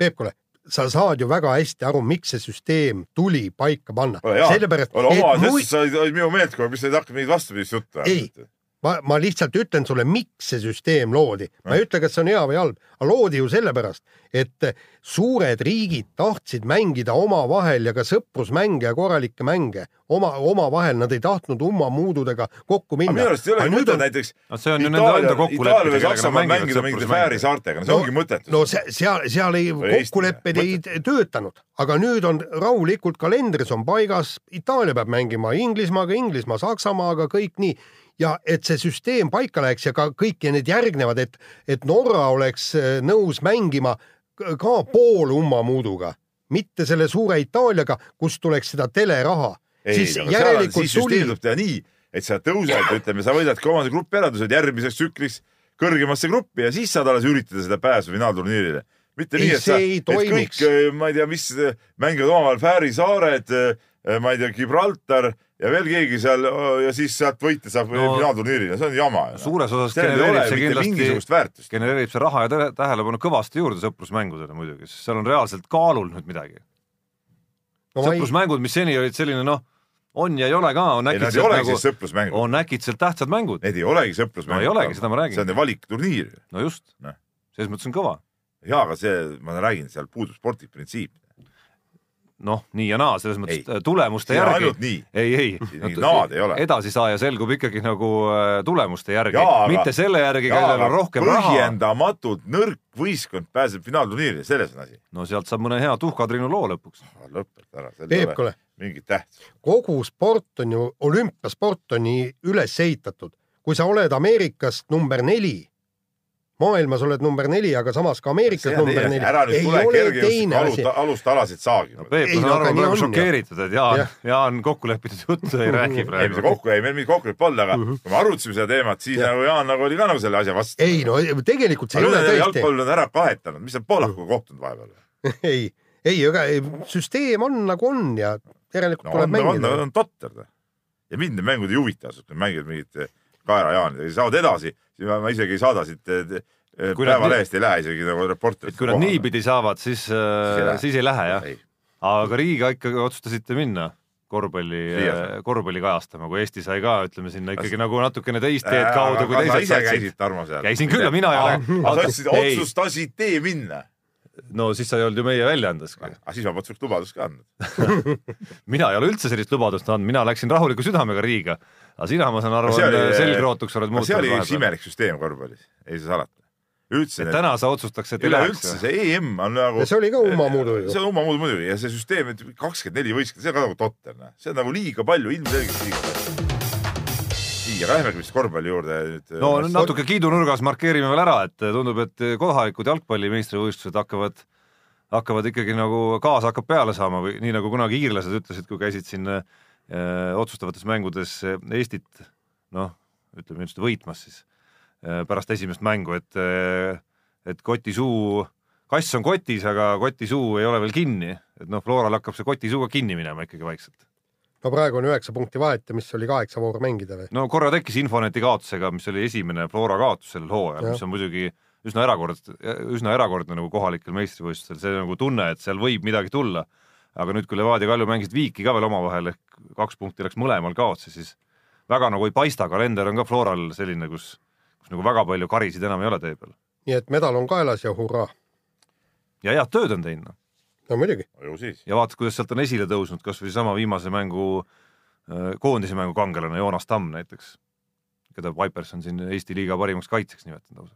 Peep, kuule, sa saad ju väga hästi aru, miks see süsteem tuli paika panna. sellepärast. ole oma asjast, sa olid minu meelt, kui mis sa hakkad mingit vastupidist juttu ajama ma, ma lihtsalt ütlen sulle, miks see süsteem loodi, ma ei ütle, kas see on hea või halb, aga loodi ju sellepärast, et suured riigid tahtsid mängida omavahel ja ka sõprusmänge ja korralikke mänge. Oma, omavahel, nad ei tahtnud ummamuududega kokku minna. minu arust ei olegi mõtet on... näiteks no see on ju nende enda kokkulepe, kellega nad mängida mingite Fääri saartega, no see no, ongi mõttetu. no see, seal, seal ei, kokkulepped ei töötanud, aga nüüd on rahulikult kalendris on paigas, Itaalia peab mängima Inglismaaga, Inglismaa Saksamaaga, kõik nii ja et see süsteem paika läheks ja ka kõik need järgnevad, et, et Norra oleks äh, nõus mängima ka pool ummamuuduga, mitte selle suure Itaaliaga, kust tuleks seda teleraha. siis järelikult siis tuli. süsteem tuleb teha nii, et sa tõused, ütleme, sa võidad kolmanda grupi ära, tõused järgmiseks tsükliks kõrgemasse gruppi ja siis saad alles üritada seda pääsu finaalturniirile mitte ei, nii, et sa, et kõik, äh, ma ei tea, mis mängivad omavahel Fääri saared, äh, ma ei tea, Gibraltar ja veel keegi seal ja siis sealt võita saab no, finaalturniirile, see on jama. suures osas genereerib see kindlasti, genereerib see raha ja tähelepanu kõvasti juurde sõprusmängudele muidugi, sest seal on reaalselt kaalul nüüd midagi no,. sõprusmängud, mis seni olid selline noh, on ja ei ole ka, on äkitselt nagu, on äkitselt tähtsad mängud. Need ei olegi sõprusmängud no,. ei olegi, seda ma räägin. see on valikturniir. no just no., selles mõttes on kõva jaa, aga see, ma räägin, seal puudub sportlik printsiip. noh, nii ja naa, selles mõttes Ei. äh, tulemuste See on järgi ainult nii. ei, ei Mingit naad ei ole. edasisaaja selgub ikkagi nagu äh, tulemuste järgi mitte selle järgi, kellel on rohkem raha. põhjendamatult nõrk võistkond pääseb finaalturniirile, selles on asi. no sealt saab mõne hea tuhkatriinu loo lõpuks. lõpeta ära, seal ei ole mingit tähtsust. kogu sport on ju, olümpiasport on nii üles ehitatud, kui sa oled Ameerikast number neli, maailmas oled number neli, aga samas ka Ameerikas number neli, ära nüüd ei tule alusta, alustalasid saagima no. Peep, Ei, ma saan aga aru, praegu on, šokeeritud, et Jaan Jah., Jaan kokku lepitud juttu ei räägi ei, me praegu. kokku, ei, meil mingit kokkulepet polnud, aga Mhm. kui me arutasime seda teemat, siis Jah. nagu Jaan nagu oli ka nagu selle asja vastu. ei no tegelikult see ei ole on tõesti, jalgpall on ära kahetanud, mis on Poolakuga kohtunud vahepeal? ei, ei, aga ei, süsteem on nagu on ja järelikult no tuleb on, mängida. on totter. ja mind need mängud ei huvita, mängivad mingit kaerajaanidega, saavad edasi, siis ma ma isegi ei saada siit eh, eh, päevalehest ei lähe isegi nagu reporterid. et kui nad niipidi saavad, siis siis ei lähe jah. aga Riiga ikkagi otsustasite minna korvpalli korvpalli kajastama, kui Eesti sai ka, ütleme sinna ikkagi Kas- nagu natukene teist teed kaudu, kui teised ise satsid käisid, Tarmo seal? käisin küll mina ei ole. aga sa otsustasid tee minna. no siis sa ei olnud ju meie väljaandeski. aga siis ma polnud siukest lubadust ka andnud. mina ei ole üldse sellist lubadust andnud, mina läksin rahuliku südamega Riiga. Aga sina, ma saan aru, oli- selgrootuks oled see oli muutunud üks imelik süsteem korvpallis, ei saa salata. üldse et täna sa otsustaks, et ei üleüldse see EM on nagu see oli ka umamudu ju see. on umamudu muidugi ja see süsteem, et kakskümmend neli võistkonda, see on ka nagu totter, noh. see on nagu liiga palju, ilmselgelt liiga palju. nii, aga lähmegi vist korvpalli juurde nüüd. no natuke kiidunurgas markeerime veel ära, et tundub, et kohalikud jalgpalli meistrivõistlused hakkavad, hakkavad ikkagi nagu gaas hakkab peale saama või nii nagu kunagi iirlased ütlesid, kui käisid siin äh, otsustavates mängudes Eestit noh, ütleme just võitmas siis äh, pärast esimest mängu, et äh, et kotisuu, kass on kotis, aga kotisuu ei ole veel kinni, et noh, Floral hakkab see kotisuu ka kinni minema ikkagi vaikselt. no praegu on üheksa punkti vahet ja mis oli kaheksa vooru mängida või? no korra tekkis Infoneti kaotusega, mis oli esimene Flora kaotus sellel hooajal, mis on muidugi üsna erakordne, üsna erakordne nagu kohalikel meistrivõistlustel, see nagu tunne, et seal võib midagi tulla. Aga nüüd, kui Levadia ja Kalju mängisid viiki ka veel omavahel ehk kaks punkti läks mõlemal kaotsi, siis väga nagu ei paista, kalender on ka Floral selline, kus, kus nagu väga palju karisid enam ei ole tee peal. nii et medal on kaelas ja hurraa. ja head tööd on teinud, noh. no muidugi, ja vaata, kuidas sealt on esile tõusnud kas või sama viimase mängu, koondise mängu kangelane Joonas Tamm näiteks, keda Vipers on siin Eesti liiga parimaks kaitsjaks nimetanud lausa.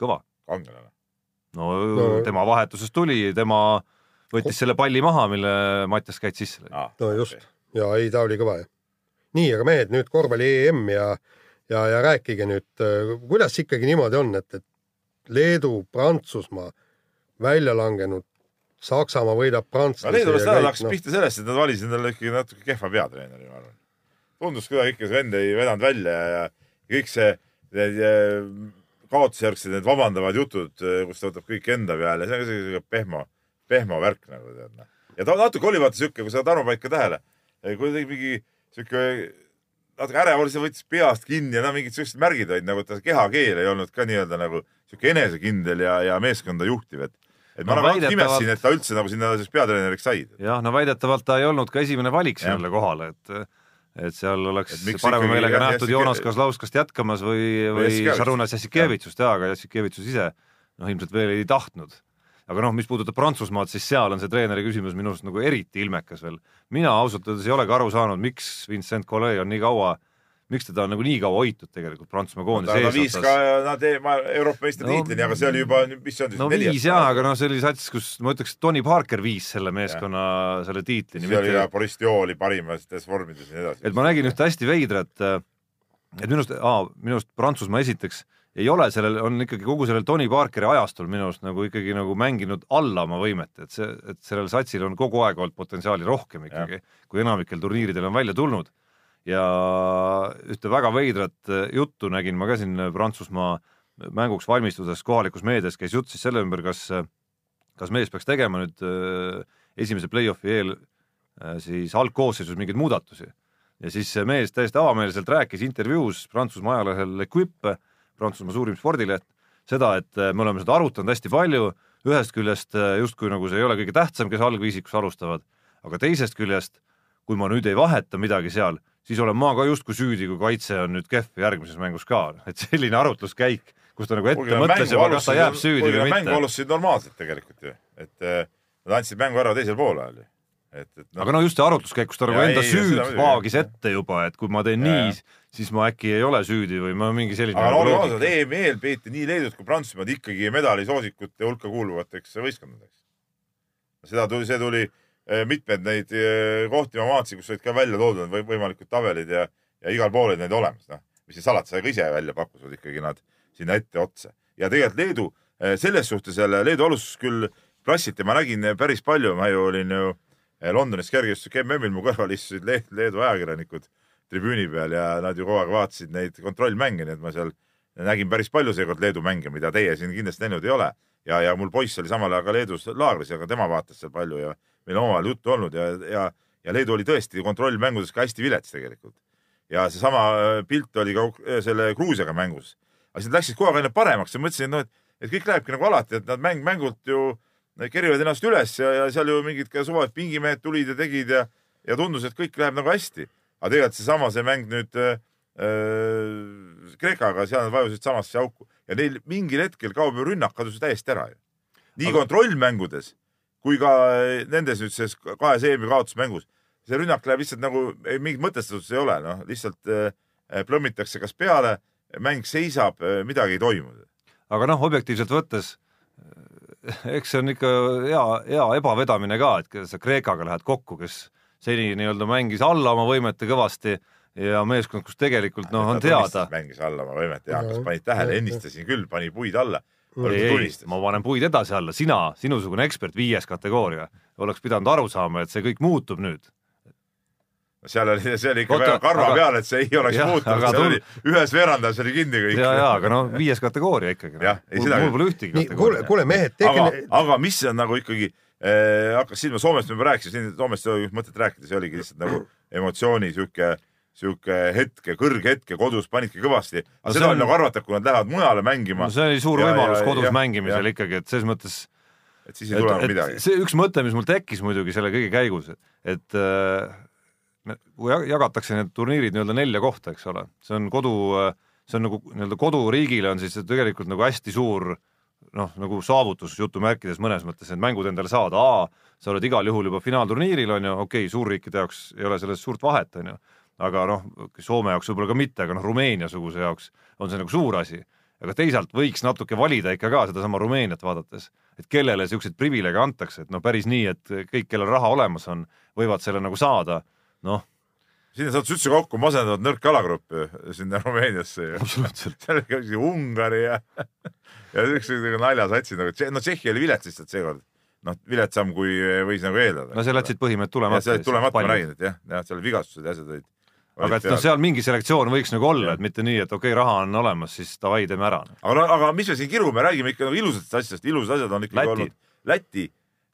kõva kangelane. no, No- no tema vahetusest tuli, tema võttis selle palli maha, mille Mattias Käit sisse lõi. no just ja ei, ta oli kõva jah. nii, aga mehed nüüd korvpalli EM ja, ja, ja rääkige nüüd, kuidas ikkagi niimoodi on, et, et Leedu, Prantsusmaa välja langenud, Saksamaa võidab prantslasi. Leedu vist täna no, pihta sellest, et nad valisid endale ikkagi natuke kehva peatreeneri, ma arvan. tundus kuidagi ikka, see vend ei vedanud välja ja, kõik see, need kaotusjärgsed need vabandavad jutud, kus ta võtab kõik enda peale, see on ka siuke pehmo, pehmo värk nagu tead noh. ja ta natuke oli vaata siuke, kui sa Tarmo panid ka tähele, kuidagi mingi siuke natuke ärev oli, see võttis peast kinni ja no mingid siuksed märgid olid nagu, et ta kehakeel ei olnud ka nii-öelda nagu siuke enesekindel ja, ja meeskonda juhtiv, et et ma No nagu väidetavalt- imestasin, et ta üldse nagu sinna siis peatreeneriks sai. jah, no väidetavalt ta ei olnud ka esimene valik sellele kohale, et et seal oleks Et parema meelega nähtud Jassike- Joonas Kozlovskast jätkamas või, või Jassikevitš. Šarunas Jassikevitšust jaa, aga Jassikevitšus ise noh, ilmselt veel ei tahtnud. Aga noh, mis puudutab Prantsusmaad, siis seal on see treeneri küsimus minu arust nagu eriti ilmekas veel. mina ausalt öeldes ei olegi aru saanud, miks Vincent Collet on nii kaua, miks teda on nagu nii kaua hoitud tegelikult Prantsusmaa koondise ta viis eesotsas ka nad ma Euroopa meistritiitlini No- aga see oli juba, mis see on siis no viis jaa, aga noh, see oli sats, kus ma ütleks, Tony Parker viis selle meeskonna selle tiitlini. see oli ka Boris Dio oli parimates vormides ja nii edasi. et ma nägin ühte hästi veidrat, et minu arust, minu arust Prantsusmaa esiteks ei ole sellel, on ikkagi kogu sellel Tony Parkeri ajastul minu arust nagu ikkagi nagu mänginud alla oma võimet, et see, et sellel satsil on kogu aeg olnud potentsiaali rohkem ikkagi, kui enamikel turniiridel on välja tulnud. ja ühte väga veidrat äh, juttu nägin ma ka siin Prantsusmaa mänguks valmistudes kohalikus meedias käis jutt siis selle ümber, kas, kas mees peaks tegema nüüd esimese play-off'i eel siis algkoosseisus mingeid muudatusi ja siis see mees täiesti avameelselt rääkis intervjuus Prantsusmaa ajalehel L'Equipe, Prantsusmaa suurim spordileht, seda, et äh, me oleme seda arutanud hästi palju, ühest küljest äh, justkui nagu see ei ole kõige tähtsam, kes algviisikus alustavad, aga teisest küljest, kui ma nüüd ei vaheta midagi seal, siis olen ma ka justkui süüdi, kui kaitse on nüüd kehv järgmises mängus ka, et selline arutluskäik, kus ta nagu ette mõtles juba, kas ta jääb süüdi või mitte. mängu alustasid normaalselt tegelikult ju, et äh, nad andsid mängu ära teisel poolajal ju. Et, et no. aga no just see arutluskäik, kus ta nagu enda ei, süüd vaagis ette juba, et kui ma teen ja, nii, siis ma äkki ei ole süüdi või ma mingi selline aga olgem ausad, EM-il peeti nii Leedut kui Prantsusmaad ikkagi medalisoosikute hulka kuuluvateks võistkondadeks. seda tuli, see tuli eh, mitmed neid eh, kohti ma vaatasin, kus olid ka välja toodud või võimalikud tabelid ja, ja igal pool olid need olemas, noh. mis siin salata, sa ka ise välja pakkusid ikkagi nad sinna etteotsa. ja tegelikult Leedu eh, selles suhtes jälle, Leedu alustas küll klassiti, ma nägin päris palju, ma ju olin ju Londonis kergejõustik MM-il mu kõrval istusid Leedu ajakirjanikud tribüüni peal ja nad ju kogu aeg vaatasid neid kontrollmänge, nii et ma seal nägin päris palju seekord Leedu mänge, mida teie siin kindlasti näinud ei ole. ja, ja mul poiss oli samal ajal ka Leedus laagris ja ka tema vaatas seal palju ja meil on omavahel juttu olnud ja, ja, ja Leedu oli tõesti kontrollmängudes ka hästi vilets tegelikult. ja seesama äh, pilt oli ka äh, selle Gruusiaga mängus. aga siis nad läksid kogu aeg aina paremaks ja mõtlesin, et noh, et, et kõik lähebki nagu alati, et nad mäng mängult ju kerivad ennast üles ja, ja seal ju mingid ka suvalised pingimehed tulid ja tegid ja, ja tundus, et kõik läheb nagu hästi. Aga tegelikult seesama, see mäng nüüd äh, äh, Kreekaga, seal nad vajusid samasse auku ja neil mingil hetkel kaob ju rünnak, kadus täiesti ära ju. nii aga... kontrollmängudes kui ka nendes nüüd selles kahes EM-i kaotusmängus, see rünnak läheb lihtsalt nagu, mingit mõtestatust ei ole, noh, lihtsalt äh, plõmmitakse kas peale, mäng seisab, äh, midagi ei toimu. aga noh, objektiivselt võttes eks see on ikka hea, hea ebavedamine ka, et sa Kreekaga lähed kokku, kes seni nii-öelda mängis alla oma võimete kõvasti ja meeskond, kus tegelikult noh, on teada. mängis alla oma võimet ja kas panid tähele, ennistasin küll, pani puid alla. ei, ma panen puid edasi alla, sina, sinusugune ekspert, viies kategooria, oleks pidanud aru saama, et see kõik muutub nüüd seal oli, see oli ikka Oota, väga karva aga, peal, et see ei oleks jah, muutunud, seal tul... oli ühes veerandas oli kinni kõik. ja, ja aga no viies kategooria ikkagi. mul, mul pole ühtegi kategooriat. kuule, kuule mehed, tehke aga, aga mis on nagu ikkagi hakkas silma, Soomest me juba rääkisime, Soomest ei ole mõtet rääkida, see oligi lihtsalt nagu emotsiooni sihuke sihuke hetke, kõrghetke kodus panidki kõvasti. aga seda on nagu arvata, kui nad lähevad mujale mängima no. see oli suur ja, võimalus ja, kodus ja, mängimisel ja. ikkagi, et selles mõttes. et siis ei tule enam midagi. see üks mõte, mis mul tekkis muidugi selle kõige käigus, et äh, kui jagatakse need turniirid nii-öelda nelja kohta, eks ole, see on kodu, see on nagu nii-öelda koduriigile on siis tegelikult nagu hästi suur noh, nagu saavutus jutumärkides mõnes mõttes need mängud endale saada, A, sa oled igal juhul juba finaalturniiril, on ju, okei okay,, suurriikide jaoks ei ole selles suurt vahet, on ju, aga noh, Soome jaoks võib-olla ka mitte, aga noh, Rumeenia-suguse jaoks on see nagu suur asi. aga teisalt võiks natuke valida ikka ka sedasama Rumeeniat vaadates, et kellele niisuguseid privileege antakse, et noh, päris nii, et kõik, kellel raha olemas on, võivad selle nagu saada. Noh sinna sattus üldse kokku masendavat nõrk alagrupp ju sinna Rumeeniasse ju. seal oli ka Ungari ja ja siuksed naljasatsid nagu, no Tšehhi oli vilets lihtsalt seekord. noh, viletsam kui võis nagu eeldada. no seal jätsid põhimõtteliselt tulemata. seal jäid tulemata, ma räägin, et jah, jah, seal vigastused ja asjad olid. aga et noh, seal mingi selektsioon võiks nagu olla, et mitte nii, et okei okay,, raha on olemas, siis davai, teeme ära. aga no, aga mis me siin kirume, räägime ikka nagu ilusatest asjadest, ilusad asjad on ikkagi Läti. olnud Läti,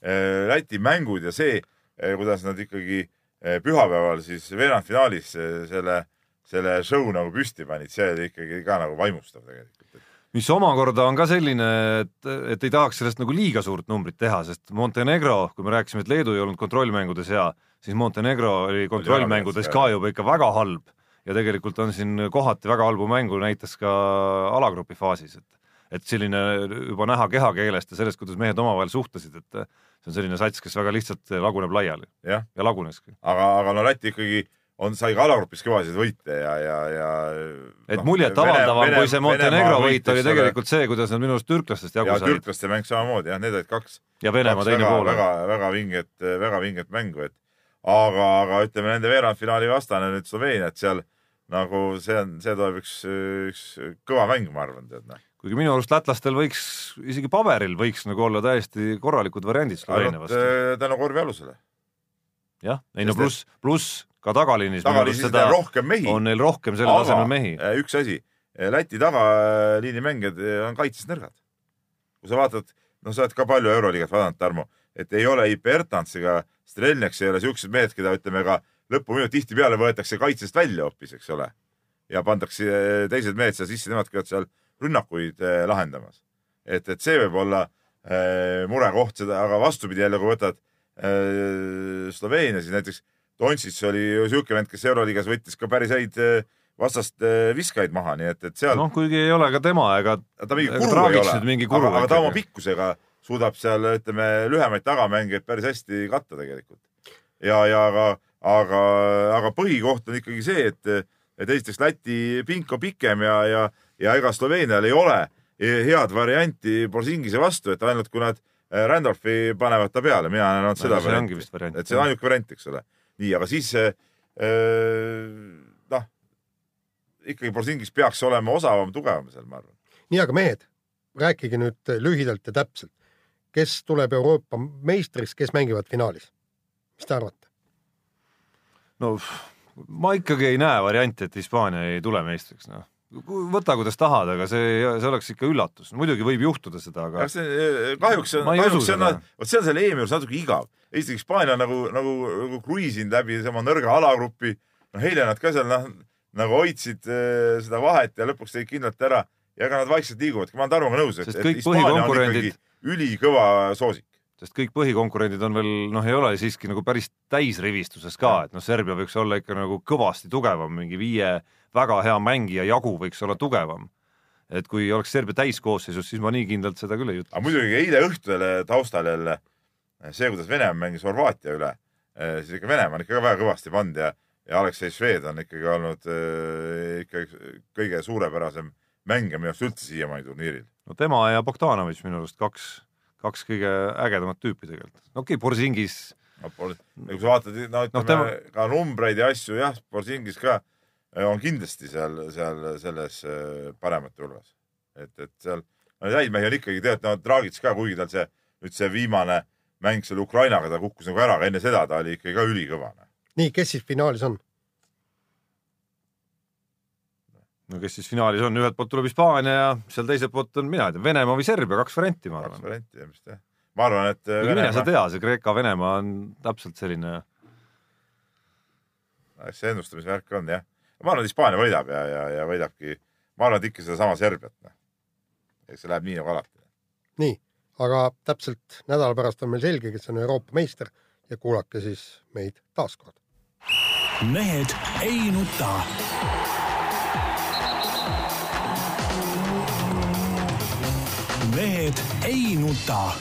äh, Läti mängud ja see, äh, kuidas nad ikkagi pühapäeval siis veerandfinaalis selle, selle show nagu püsti panid, see oli ikkagi ka nagu vaimustav tegelikult. mis omakorda on ka selline, et, et ei tahaks sellest nagu liiga suurt numbrit teha, sest Montenegro, kui me rääkisime, et Leedu ei olnud kontrollmängudes hea, siis Montenegro oli kontrollmängudes ka juba ikka väga halb ja tegelikult on siin kohati väga halbu mängu näitas ka alagrupi faasis, et et selline juba näha kehakeelest ja sellest, kuidas mehed omavahel suhtlesid, et see on selline sats, kes väga lihtsalt laguneb laiali ja, ja laguneski. aga, aga no Läti ikkagi on, sai ka alagrupis kõvasid võite ja, ja, ja et no, muljetavaldavam kui see Montenegro võit oli tegelikult see, kuidas nad minu arust türklastest jagu said. türklaste mäng samamoodi jah, need olid kaks. ja Venemaa teine väga, pool. väga, väga vinget, väga vinget mängu, et aga, aga ütleme nende veerandfinaali vastane nüüd Sloveenia, et seal nagu see on, see tuleb üks, üks kõva mäng, ma arvan, tead noh kuigi minu arust lätlastel võiks, isegi paberil võiks nagu olla täiesti korralikud variandid Sloveenia vastu. Äh, tänu korvi alusele. jah, ei no pluss, pluss ka tagaliinis. tagaliinis on rohkem mehi. on neil rohkem selle Aga, tasemel mehi. Äh, üks asi, äh, Läti tagaliini mängijad on kaitses nõrgad. kui sa vaatad, noh, sa oled ka palju Euroliigat vaadanud, Tarmo, et ei ole ei Bertants ega Strelneks ei ole siuksed mehed, keda ütleme ka lõpuminut tihtipeale võetakse kaitsest välja hoopis, eks ole. ja pandakse teised mehed seal sisse, nemad käivad seal rünnakuid eh, lahendamas. et, et see võib olla äh, murekoht seda, aga vastupidi jälle, kui võtad äh, Sloveenia, siis näiteks Dontšis oli ju siuke vend, kes Euroliigas võttis ka päris häid vastast eh, viskajaid maha, nii et, et seal noh, kuigi ei ole ka tema ega ta mingi kuru ei ole aga, aga ta oma pikkusega suudab seal, ütleme, lühemaid tagamängijaid päris hästi katta tegelikult. ja, ja aga, aga, aga põhikoht on ikkagi see, et, et esiteks Läti pink on pikem ja, ja, ja ega Sloveenial ei ole head varianti Borsingise vastu, et ainult kui nad eh, Randolfi panevad ta peale, mina näen ainult seda see ongi vist variant. et see on ainuke variant, eks ole. nii, aga siis eh, noh, ikkagi Borsingis peaks olema osavam, tugevam seal, ma arvan. nii, aga mehed, rääkige nüüd lühidalt ja täpselt, kes tuleb Euroopa meistriks, kes mängivad finaalis? mis te arvate? no ma ikkagi ei näe varianti, et Hispaania ei tule meistriks, noh. võta, kuidas tahad, aga see, see oleks ikka üllatus. muidugi võib juhtuda seda, aga see kahjuks see on, kahjuks see on vot see on selle EM-i juures natuke igav. esiteks Hispaania nagu, nagu, nagu kruiisinud läbi tema nõrga alagrupi. noh, eile nad ka seal noh, nagu hoidsid eh, seda vahet ja lõpuks tegid kindlalt ära ja ega nad vaikselt liiguvadki, ma olen Tarmoga nõus, et, et Hispaania on ikkagi ülikõva soosik. Sest kõik põhikonkurendid on veel noh, ei ole siiski nagu päris täisrivistuses ka, et noh, Serbia võiks olla ikka nagu kõvasti tugevam, mingi viie väga hea mängija jagu võiks olla tugevam. et kui oleks Serbia täiskoosseisus, siis ma nii kindlalt seda küll ei ütle. aga muidugi eile õhtul taustal jälle see, kuidas Venemaa mängis Horvaatia üle, siis ikka Venemaa on ikka väga kõvasti pannud ja, ja Aleksei Šved on ikkagi olnud äh, ikka kõige suurepärasem mängija minu arust üldse siiamaani turniiril. no tema ja Bogdanovitš minu arust kaks, kaks kõige ägedamat tüüpi tegelikult. okei okay,, Borzingis no kui sa vaatad, no ütleme Noh, no, tema- ka numbreid ja asju, jah, Borsingis ka eh, on kindlasti seal, seal selles eh, paremate hulgas. et, et seal, no neid mehi on ikkagi, tead, no Dragic ka, kuigi tal see nüüd see viimane mäng selle Ukrainaga, ta kukkus nagu ära, aga enne seda ta oli ikkagi ka ülikõva. nii, kes siis finaalis on? No kes siis finaalis on, ühelt poolt tuleb Hispaania ja seal teiselt poolt on mina ei tea, Venemaa või Serbia, kaks varianti, ma kaks arvan. varianti jah, mis teha. ma arvan, et kuigi mine sa tea, see Kreeka-Venemaa on täpselt selline see ennustamisvärk on jah. ma arvan, et Hispaania võidab ja, ja, ja võidabki, ma arvan, et ikka sedasama Serbiat. eks see läheb nii nagu alati. nii, aga täpselt nädala pärast on meil selge, kes on Euroopa meister ja kuulake siis meid taaskord. mehed ei nuta. Mehed ei nuta